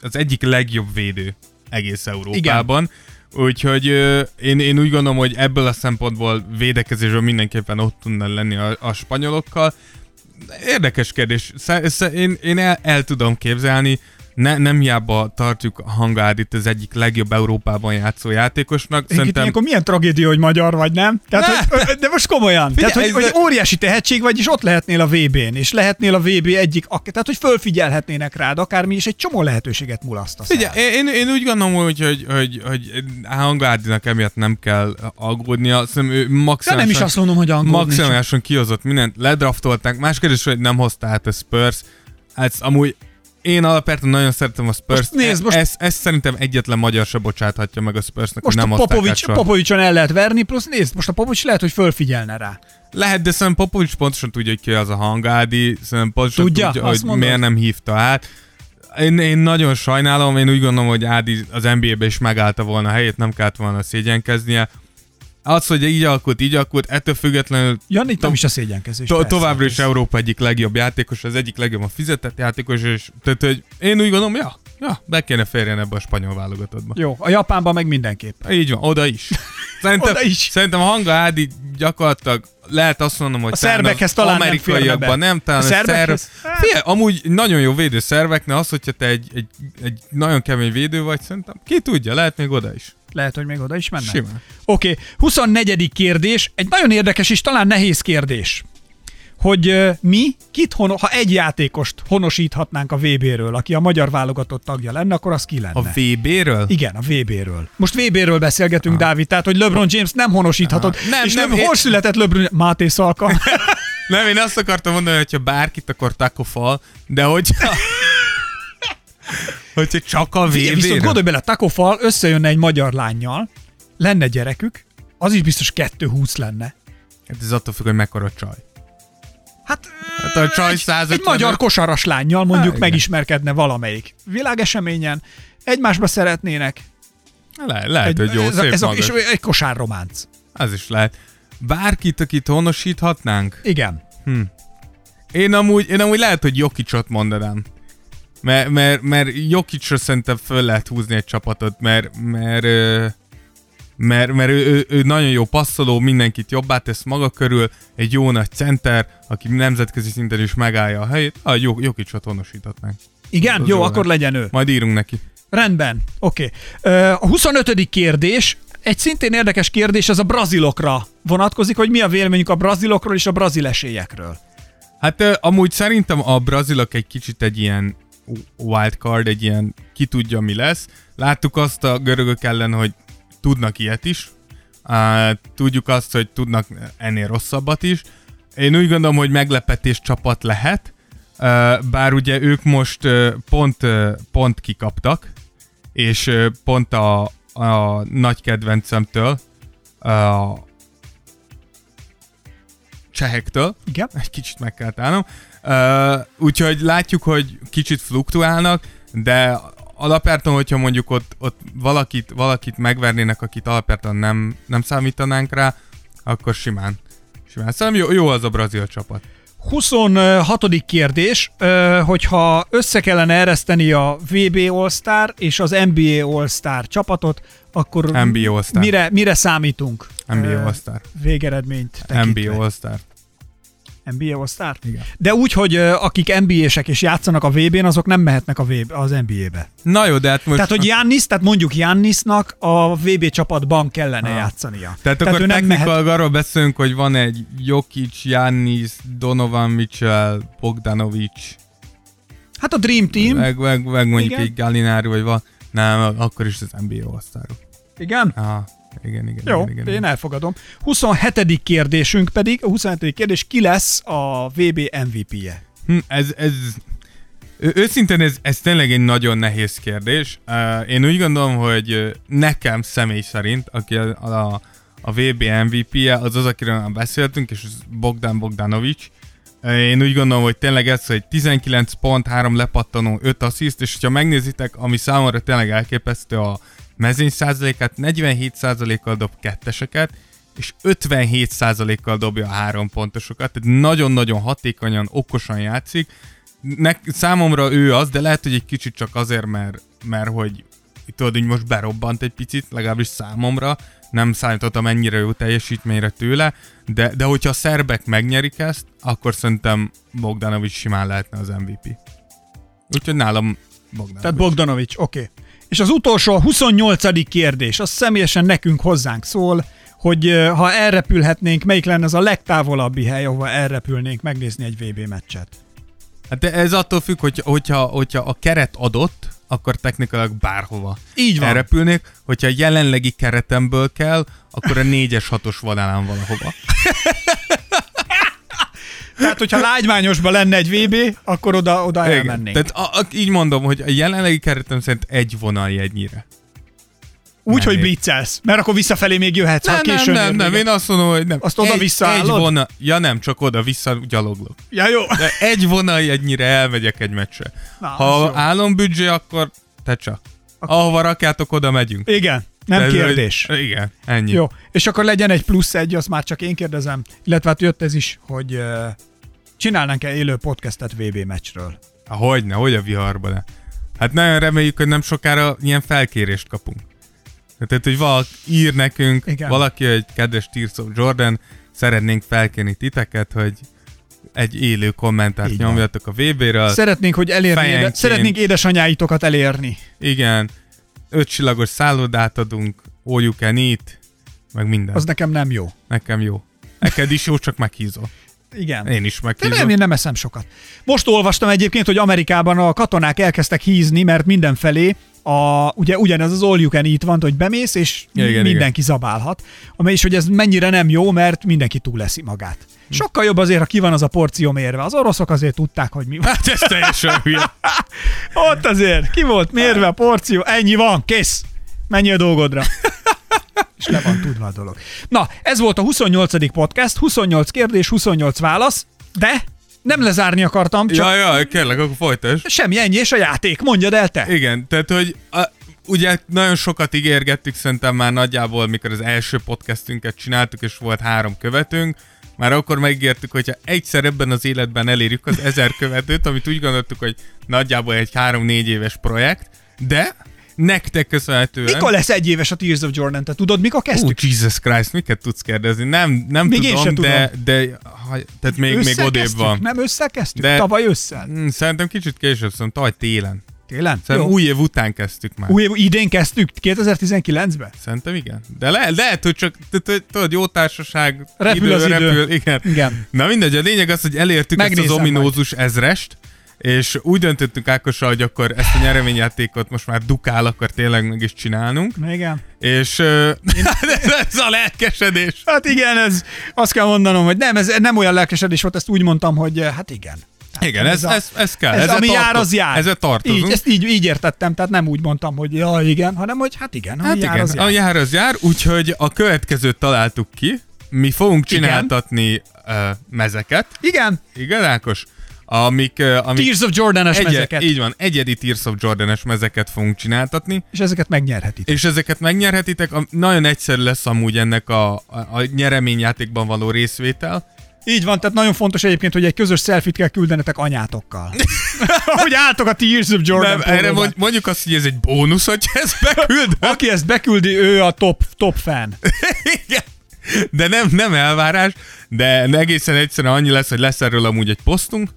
Speaker 2: az egyik legjobb védő egész Európában. Úgyhogy uh, én, én úgy gondolom, hogy ebből a szempontból védekezésről mindenképpen ott tudna lenni a, a spanyolokkal. Érdekes kérdés. Sze, sze, én, én el, el tudom képzelni, ne, nem hiába tartjuk Hangádit az egyik legjobb Európában játszó játékosnak.
Speaker 1: Szerintem...
Speaker 2: Szerintem
Speaker 1: Ilyenkor milyen tragédia, hogy magyar vagy, nem? Tehát,
Speaker 2: Ne!
Speaker 1: hogy, de most komolyan.
Speaker 2: Figyelj,
Speaker 1: tehát, hogy,
Speaker 2: ez-
Speaker 1: hogy óriási tehetség vagy, és ott lehetnél a VB-n, és lehetnél a VB egyik, tehát hogy fölfigyelhetnének rád akármi, és egy csomó lehetőséget mulasztasz el.
Speaker 2: Figyelj, én, én úgy gondolom, hogy, hogy, hogy, hogy Hangárdinak emiatt nem kell aggódnia. Szerintem ő
Speaker 1: De
Speaker 2: maximálisan,
Speaker 1: nem is azt mondom, hogy angol.
Speaker 2: maximálisan kihozott mindent, ledraftolták. Más kérdés, hogy nem hozta át a Spurs. Hát amúgy én alapvetően nagyon szeretem a Spurs.
Speaker 1: Most nézd, most-
Speaker 2: Ez, ez szerintem egyetlen magyar se bocsáthatja meg a Spursnek,
Speaker 1: Most
Speaker 2: nem
Speaker 1: a Popovics. Popovicson el lehet verni, plusz nézd, most a Popovics lehet, hogy fölfigyelne rá.
Speaker 2: Lehet, de szerintem Popovics pontosan tudja, hogy ki az a hangádi, szerintem pontosan
Speaker 1: Tudja?
Speaker 2: tudja, hogy
Speaker 1: mondod?
Speaker 2: miért nem hívta át. Én, én nagyon sajnálom, én úgy gondolom, hogy Ádi az NBA-be is megállta volna a helyét, nem kellett volna szégyenkeznie. Az, hogy így alakult, így alakult, ettől függetlenül
Speaker 1: Jani, nem is a szégyenkezés.
Speaker 2: to- továbbra is Európa egyik legjobb játékos, az egyik legjobb a fizetett játékos, és tehát, hogy én úgy gondolom, ja, ja, be kéne férjen ebbe a spanyol válogatottba.
Speaker 1: Jó, a Japánban meg mindenképp.
Speaker 2: Így van, oda is. (laughs) Szerintem,
Speaker 1: Oda is.
Speaker 2: Szerintem a Hanga Ádi gyakorlatilag lehet azt mondom, hogy
Speaker 1: A szerbekhez talán nem
Speaker 2: amerikaiakban
Speaker 1: be.
Speaker 2: nem, talán
Speaker 1: A
Speaker 2: szerb...
Speaker 1: szerbekhez? Hát-
Speaker 2: Figyelj, amúgy nagyon jó védő szerveknél az, hogyha te egy, egy, egy nagyon kemény védő vagy, szerintem ki tudja, lehet még oda is.
Speaker 1: Lehet, hogy még oda is mennek.
Speaker 2: Simán.
Speaker 1: Oké, okay. 24. kérdés, egy nagyon érdekes és talán nehéz kérdés. Hogy mi, kit hono, ha egy játékost honosíthatnánk a VB-ről, aki a magyar válogatott tagja lenne, akkor az ki lenne?
Speaker 2: A VB-ről?
Speaker 1: Igen, a VB-ről. Most VB-ről beszélgetünk, ah. Dávid, tehát, hogy LeBron James nem honosíthatod.
Speaker 2: Ah. Nem,
Speaker 1: és
Speaker 2: nem,
Speaker 1: nem,
Speaker 2: én-
Speaker 1: hol született LeBron Máté Szalka? (laughs)
Speaker 2: Nem, én azt akartam mondani, hogy ha bárkit, akkor Taco Fall, de hogyha... (laughs) hogyha csak a
Speaker 1: Figyelj, viszont gondolj bele, Taco Fall összejönne egy magyar lányjal, lenne gyerekük, az is biztos 2-20 lenne.
Speaker 2: Hát ez attól függ, hogy mekkora csaj.
Speaker 1: Hát,
Speaker 2: Hát a csaj
Speaker 1: egy,
Speaker 2: 150
Speaker 1: egy magyar kosaras lányjal mondjuk
Speaker 2: igen.
Speaker 1: megismerkedne valamelyik világeseményen, egymásba szeretnének.
Speaker 2: Le, lehet,
Speaker 1: egy,
Speaker 2: hogy jó,
Speaker 1: ez, a-
Speaker 2: szép
Speaker 1: ez a, és egy kosárrománc.
Speaker 2: Az is lehet. Bárkit, akit honosíthatnánk?
Speaker 1: Igen.
Speaker 2: Én amúgy, én amúgy lehet, hogy Jokicsot mondanám. Mert, mert, mert Jokicsra szerintem föl lehet húzni egy csapatot, mert, mert, mert, mert ő, ő, ő, nagyon jó passzoló, mindenkit jobbá tesz maga körül, egy jó nagy center, aki nemzetközi szinten is megállja a helyét. Jó, Jokicsot honosíthatnánk.
Speaker 1: Igen?
Speaker 2: Az
Speaker 1: Jó, akkor
Speaker 2: lehet.
Speaker 1: legyen ő.
Speaker 2: Majd írunk neki.
Speaker 1: Rendben, oké. Okay. A 25. kérdés, egy szintén érdekes kérdés, az a brazilokra vonatkozik, hogy mi a véleményük a brazilokról és a brazil esélyekről.
Speaker 2: Hát amúgy szerintem a brazilok egy kicsit egy ilyen wildcard, egy ilyen ki tudja mi lesz. Láttuk azt a görögök ellen, hogy tudnak ilyet is. Uh, tudjuk azt, hogy tudnak ennél rosszabbat is. Én úgy gondolom, hogy meglepetés csapat lehet, uh, bár ugye ők most uh, pont, uh, pont kikaptak, és uh, pont a, a nagy kedvencemtől, a csehektől,
Speaker 1: Igen?
Speaker 2: egy kicsit meg kell állnom. Uh, úgyhogy látjuk, hogy kicsit fluktuálnak, de alapvetően, hogyha mondjuk ott, ott valakit, valakit megvernének, akit alapvetően nem, nem számítanánk rá, akkor simán. simán. Szerintem jó, jó az a brazil csapat.
Speaker 1: 26. kérdés, hogyha össze kellene ereszteni a VB All-Star és az NBA All-Star csapatot, akkor
Speaker 2: NBA All-Star.
Speaker 1: mire, mire számítunk?
Speaker 2: NBA All-Star.
Speaker 1: Végeredményt tekintve.
Speaker 2: NBA All-Star.
Speaker 1: NBA All-Star?
Speaker 2: Igen.
Speaker 1: De úgy, hogy akik NBA-sek és játszanak a VB-n, azok nem mehetnek a VB, az NBA-be.
Speaker 2: Na jó, de hát most...
Speaker 1: Tehát, hogy Jannis, tehát mondjuk Jannisnak a VB csapatban kellene
Speaker 2: Ah.
Speaker 1: játszania.
Speaker 2: Tehát akkor
Speaker 1: ő nem mehet...
Speaker 2: arról beszélünk, hogy van egy Jokic, Giannis, Donovan Mitchell, Bogdanovic,
Speaker 1: Hát a Dream Team,
Speaker 2: meg, meg, meg mondjuk
Speaker 1: Igen.
Speaker 2: egy Gallinari, vagy van. Nem, akkor is az NBA All-Starok.
Speaker 1: igen?
Speaker 2: Aha, igen, igen.
Speaker 1: Jó,
Speaker 2: igen, igen,
Speaker 1: én elfogadom. 27. kérdésünk pedig, a 27. kérdés, ki lesz a VB MVP-je?
Speaker 2: Hm, ez, ez, őszintén ez, ez tényleg egy nagyon nehéz kérdés. Uh, én úgy gondolom, hogy nekem személy szerint, aki a, a, a VB MVP-je, az az, akiről már beszéltünk, és Bogdan Bogdanovics. Uh, Én úgy gondolom, hogy tényleg ez, hogy 19 pont, 3 lepattanó, 5 assziszt, és ha megnézitek, ami számomra tényleg elképesztő a mezőny százalékát, 47 százalékkal dob ketteseket, és 57 százalékkal dobja a három pontosokat, tehát nagyon-nagyon hatékonyan, okosan játszik. Ne, számomra ő az, de lehet, hogy egy kicsit csak azért, mert, mert hogy tudod, hogy most berobbant egy picit, legalábbis számomra, nem számítottam ennyire jó teljesítményre tőle, de, de hogyha a szerbek megnyerik ezt, akkor szerintem Bogdanovics simán lehetne az MVP. Úgyhogy nálam Bogdanovics.
Speaker 1: Tehát Bogdanovics, oké. Okay. És az utolsó, a 28. kérdés, az személyesen nekünk hozzánk szól, hogy ha elrepülhetnénk, melyik lenne az a legtávolabbi hely, ahova elrepülnénk megnézni egy VB meccset?
Speaker 2: Hát de ez attól függ, hogy, hogyha, hogyha a keret adott, akkor technikailag bárhova
Speaker 1: Így van.
Speaker 2: elrepülnék. Hogyha a jelenlegi keretemből kell, akkor a 4-es 6-os vonalán valahova. (laughs)
Speaker 1: Tehát, hogyha lágymányosban lenne egy VB, akkor oda, oda elmennénk.
Speaker 2: Tehát a, a, így mondom, hogy a jelenlegi keretem szerint egy vonaljegynyire.
Speaker 1: Úgy, hogy
Speaker 2: mennék.
Speaker 1: blitzelsz, mert akkor visszafelé még jöhetsz, ha
Speaker 2: Nem, nem,
Speaker 1: későn
Speaker 2: nem, nem,
Speaker 1: még.
Speaker 2: én azt mondom, hogy nem.
Speaker 1: Azt
Speaker 2: egy,
Speaker 1: oda-vissza
Speaker 2: egy
Speaker 1: állod?
Speaker 2: vonal, Ja nem, csak oda-vissza gyaloglok.
Speaker 1: Ja, jó.
Speaker 2: De egy vonaljegynyire elmegyek egy meccsre.
Speaker 1: Na,
Speaker 2: ha álombüdzsé, akkor te csak. Ahova rakjátok, oda megyünk.
Speaker 1: Igen, nem
Speaker 2: Tehát,
Speaker 1: kérdés.
Speaker 2: hogy- Igen, ennyi.
Speaker 1: Jó, és akkor legyen egy plusz egy, azt már csak én kérdezem, illetve hát jött ez is, hogy csinálnánk-e élő podcastet VB meccsről.
Speaker 2: Hogyne, hogy a viharba ne. Hát nagyon reméljük, hogy nem sokára ilyen felkérést kapunk. Tehát, hogy valaki ír nekünk,
Speaker 1: Igen.
Speaker 2: Igen. valaki, hogy kedves Tears of Jordan, szeretnénk felkérni titeket, hogy egy élő kommentárt
Speaker 1: van.
Speaker 2: nyomjatok a VB-ről.
Speaker 1: Szeretnénk, hogy elérni, éde, szeretnénk édesanyáitokat elérni.
Speaker 2: Igen, öt csillagos szállodát adunk, all you can eat, meg minden.
Speaker 1: Az
Speaker 2: Az
Speaker 1: nekem nem jó.
Speaker 2: Nekem jó. Neked is jó, csak meghízol.
Speaker 1: Igen.
Speaker 2: Én is
Speaker 1: De
Speaker 2: meghízom.
Speaker 1: nem, én nem eszem sokat. Most olvastam egyébként, hogy Amerikában a katonák elkezdtek hízni, mert mindenfelé a, ugye ugyanez az all you can eat van, hogy bemész, és
Speaker 2: Igen, igen,
Speaker 1: mindenki zabálhat. Amely is, hogy ez mennyire nem jó, mert mindenki túl leszi magát. Sokkal jobb azért, ha ki van az a porció mérve. Az oroszok azért tudták, hogy mi van.
Speaker 2: Hát ez teljesen hülye. (laughs)
Speaker 1: Ott azért ki volt mérve a porció, ennyi van, kész. Menj a dolgodra. (laughs) És le van tudva a dolog. Na, ez volt a 28. podcast, 28 kérdés, 28 válasz, de nem lezárni akartam, csak
Speaker 2: Ja, ja, kérlek, akkor folytasd.
Speaker 1: semmi ennyi, és a játék. Mondjad el te.
Speaker 2: Igen, tehát, hogy a, ugye nagyon sokat ígérgettük szerintem már nagyjából, mikor az első podcastünket csináltuk, és volt három követőnk, már akkor megígértük, hogyha egyszer ebben az életben elérjük az ezer követőt, amit úgy gondoltuk, hogy nagyjából egy három-négy éves projekt, de nektek köszönhetően...
Speaker 1: Mikor lesz egy éves a Tears of Jordan? Te tudod, mikor kezdtük?
Speaker 2: Jesus Christ, miket tudsz kérdezni? Nem, nem
Speaker 1: Még én
Speaker 2: tudom,
Speaker 1: sem
Speaker 2: de, de ha, tehát még, még odébb van.
Speaker 1: Nem össze kezdtük?
Speaker 2: De-
Speaker 1: Tavaly ősszel?
Speaker 2: Hmm, Szerintem kicsit később, szerintem tavaly télen.
Speaker 1: Télen?
Speaker 2: Szerintem
Speaker 1: Jó.
Speaker 2: új év után kezdtük már.
Speaker 1: Új év, idén kezdtük? 2019-ben?
Speaker 2: Szerintem igen. De le, lehet, hogy csak tudod, jó társaság,
Speaker 1: Repül az idő.
Speaker 2: repül, igen.
Speaker 1: Igen.
Speaker 2: Na mindegy, a lényeg az, hogy elértük
Speaker 1: Megnézem
Speaker 2: ezt az ominózus ezrest, és úgy döntöttünk Ákossal, hogy akkor ezt a nyereményjátékot most már dukál, akkor tényleg meg is csinálnunk.
Speaker 1: Igen.
Speaker 2: És ö, (laughs) ez a lelkesedés.
Speaker 1: Hát igen, ez, azt kell mondanom, hogy nem, ez nem olyan lelkesedés volt, ezt úgy mondtam, hogy hát igen.
Speaker 2: Igen, ez,
Speaker 1: a-
Speaker 2: ez, ez kell.
Speaker 1: Ez,
Speaker 2: ezzel
Speaker 1: ami jár, az jár.
Speaker 2: Ezzel tartozunk.
Speaker 1: Így, ezt így, így értettem, tehát nem úgy mondtam, hogy ja, igen, hanem hogy hát igen,
Speaker 2: Hát
Speaker 1: jár,
Speaker 2: igen,
Speaker 1: az jár.
Speaker 2: a jár az jár, úgyhogy a következőt találtuk ki. Mi fogunk csináltatni uh, mezeket.
Speaker 1: Igen,
Speaker 2: Igen, Ákos? Amik, amik
Speaker 1: Tears of Jordan-es
Speaker 2: Egy-
Speaker 1: mezeket,
Speaker 2: Így van, egyedi Tears of Jordan-es mezeket fogunk csináltatni,
Speaker 1: és ezeket megnyerhetitek.
Speaker 2: és ezeket megnyerhetitek. Nagyon egyszerű lesz amúgy ennek a, a, nyereményjátékban való részvétel.
Speaker 1: Így van, tehát nagyon fontos egyébként, hogy egy közös selfit kell küldenetek anyátokkal. (laughs) (laughs) hogy álltok a Tears of Jordan
Speaker 2: Nem, erre mond, mondjuk azt, hogy ez egy bónusz, hogy ezt beküld. (laughs)
Speaker 1: Aki ezt beküldi, ő a top, top fan.
Speaker 2: Igen. De nem, nem elvárás, de egészen egyszerűen annyi lesz, hogy lesz erről amúgy egy posztunk,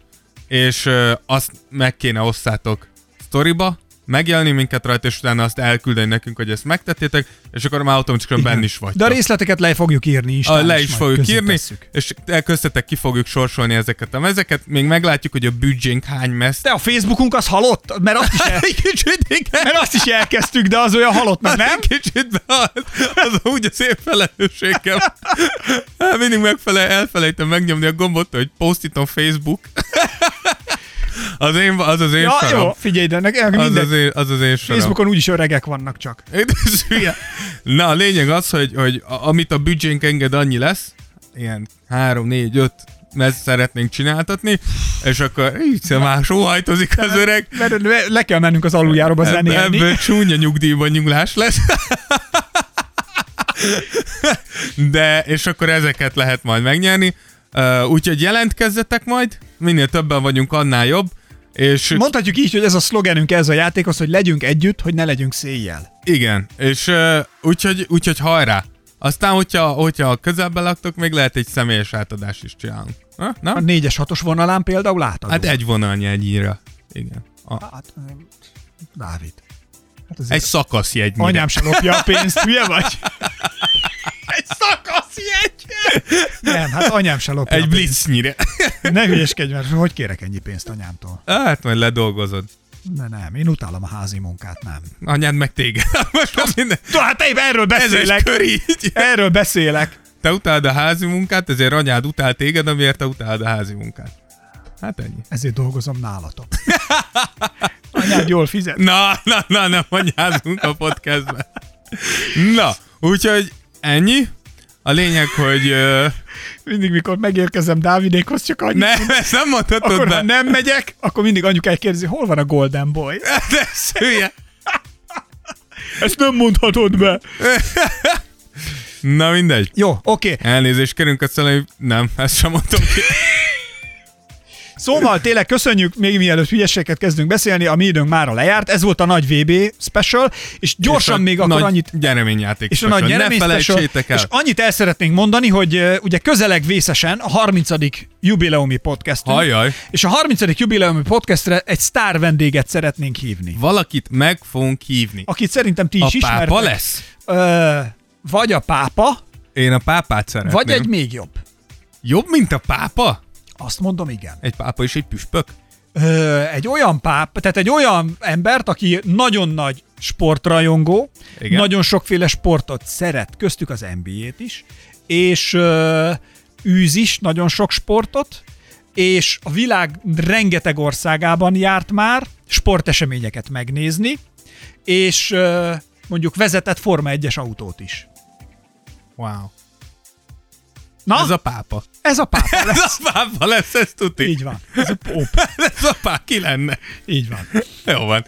Speaker 2: és ö, azt meg kéne osszátok sztoriba, megjelni minket rajta, és utána azt elküldeni nekünk, hogy ezt megtettétek, és akkor már automatikusan benne is vagy.
Speaker 1: De a részleteket le fogjuk írni is.
Speaker 2: A, le is fogjuk írni, és köztetek ki fogjuk sorsolni ezeket a mezeket. Még meglátjuk, hogy a büdzsénk hány mez.
Speaker 1: De a Facebookunk az halott, mert azt is, el...
Speaker 2: kicsit, igen.
Speaker 1: mert azt is elkezdtük, de az olyan halott, meg nem?
Speaker 2: Kicsit, de az, az úgy az én felelősségem. Hát mindig megfele, elfelejtem megnyomni a gombot, hogy posztítom Facebook. Az, én, az az én
Speaker 1: ja,
Speaker 2: saram.
Speaker 1: jó, figyelj, de nekem
Speaker 2: az, az, én, az az én saram.
Speaker 1: Facebookon úgyis öregek vannak csak.
Speaker 2: Na, a lényeg az, hogy, hogy amit a büdzsénk enged, annyi lesz. Ilyen 3, 4, 5 ezt szeretnénk csináltatni, és akkor így már sóhajtozik az öreg.
Speaker 1: Mert le kell mennünk az aluljáróba zenélni.
Speaker 2: Ebből csúnya nyugdíjban nyuglás lesz. De, és akkor ezeket lehet majd megnyerni. Uh, úgyhogy jelentkezzetek majd, minél többen vagyunk, annál jobb. És
Speaker 1: Mondhatjuk így, hogy ez a szlogenünk ez a játékhoz, hogy legyünk együtt, hogy ne legyünk széjjel.
Speaker 2: Igen, és úgyhogy, úgyhogy hajrá! Aztán, hogyha, hogyha közelben laktok, még lehet egy személyes átadást is csinálunk. Ha?
Speaker 1: Nem? A négyes hatos vonalán például átadunk.
Speaker 2: Hát egy vonalnyi egynyire. Igen. A... Hát,
Speaker 1: Dávid.
Speaker 2: Hát egy szakaszjegynyire.
Speaker 1: Anyám se lopja a pénzt, (laughs) hülye vagy?
Speaker 2: Egy szakaszjegy!
Speaker 1: Nem, hát anyám se lopja
Speaker 2: Egy blitznyire.
Speaker 1: Ne hülyeskedj, mert hogy kérek ennyi pénzt anyámtól?
Speaker 2: Hát majd ledolgozod.
Speaker 1: De nem, én utálom a házi munkát, nem.
Speaker 2: Anyád meg téged. (laughs)
Speaker 1: Most minden... Hát én erről beszélek. Erről beszélek.
Speaker 2: Te utáld a házi munkát, ezért anyád utál téged, amiért te utáld a házi munkát. Hát ennyi.
Speaker 1: Ezért dolgozom nálatok. (laughs) Anyád jól fizet.
Speaker 2: Na, na, na, nem anyázunk a podcastben. Na, úgyhogy ennyi. A lényeg, hogy... Uh...
Speaker 1: Mindig, mikor megérkezem Dávidékhoz, csak annyit...
Speaker 2: Nem, ezt nem mondhatod
Speaker 1: Akkor,
Speaker 2: be.
Speaker 1: ha nem megyek, akkor mindig anyukáj kérdezi, hol van a Golden Boy? (laughs)
Speaker 2: De szülye.
Speaker 1: Ezt nem mondhatod be.
Speaker 2: Na mindegy.
Speaker 1: Jó, oké. Okay.
Speaker 2: Elnézést kérünk a szellemi... Nem, ezt sem mondtam ki.
Speaker 1: Szóval tényleg köszönjük, még mielőtt hülyeséget kezdünk beszélni, a mi időnk már lejárt. Ez volt a nagy VB special, és gyorsan és még akkor
Speaker 2: nagy
Speaker 1: annyit...
Speaker 2: Nyereményjáték
Speaker 1: és
Speaker 2: special.
Speaker 1: a nagy nyeremény
Speaker 2: ne
Speaker 1: special,
Speaker 2: el.
Speaker 1: És annyit el szeretnénk mondani, hogy ugye közeleg vészesen a 30. jubileumi podcast.
Speaker 2: Ajaj.
Speaker 1: És a 30. jubileumi podcastre egy sztár vendéget szeretnénk hívni.
Speaker 2: Valakit meg fogunk hívni.
Speaker 1: Akit szerintem ti is
Speaker 2: a
Speaker 1: ismertek.
Speaker 2: pápa lesz?
Speaker 1: Ö, vagy a pápa.
Speaker 2: Én a pápát szeretném.
Speaker 1: Vagy egy még jobb.
Speaker 2: Jobb, mint a pápa?
Speaker 1: Azt mondom, igen.
Speaker 2: Egy pápa és egy püspök?
Speaker 1: Ö, egy olyan páp, tehát egy olyan embert, aki nagyon nagy sportrajongó, igen. nagyon sokféle sportot szeret, köztük az NBA-t is, és ö, űz is nagyon sok sportot, és a világ rengeteg országában járt már sporteseményeket megnézni, és ö, mondjuk vezetett Forma 1-es autót is.
Speaker 2: Wow.
Speaker 1: Na?
Speaker 2: Ez a pápa.
Speaker 1: Ez a pápa (laughs) lesz.
Speaker 2: Ez a pápa lesz, ez tudni.
Speaker 1: Így van. Ez a pop. (laughs)
Speaker 2: ez a pápa, ki lenne?
Speaker 1: Így van.
Speaker 2: Jó van.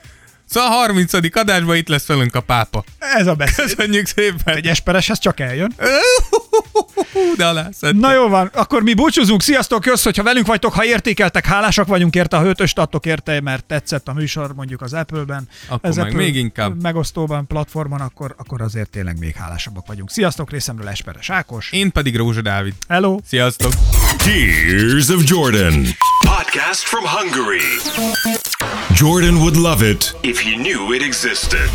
Speaker 2: Szóval a 30. adásban itt lesz velünk a pápa.
Speaker 1: Ez a beszéd.
Speaker 2: Köszönjük szépen.
Speaker 1: Egy espereshez csak eljön. (laughs)
Speaker 2: De alá
Speaker 1: Na jó van, akkor mi búcsúzunk. Sziasztok, kösz, hogyha velünk vagytok, ha értékeltek, hálásak vagyunk érte, ha ötöst adtok érte, mert tetszett a műsor mondjuk az Apple-ben.
Speaker 2: Akkor
Speaker 1: ez
Speaker 2: meg
Speaker 1: Apple
Speaker 2: még inkább.
Speaker 1: Megosztóban, platformon, akkor, akkor azért tényleg még hálásabbak vagyunk. Sziasztok, részemről Esperes Ákos.
Speaker 2: Én pedig Rózsa Dávid.
Speaker 1: Hello.
Speaker 2: Sziasztok.
Speaker 3: Tears of Jordan. Podcast from Hungary. Jordan would love it if he knew it existed.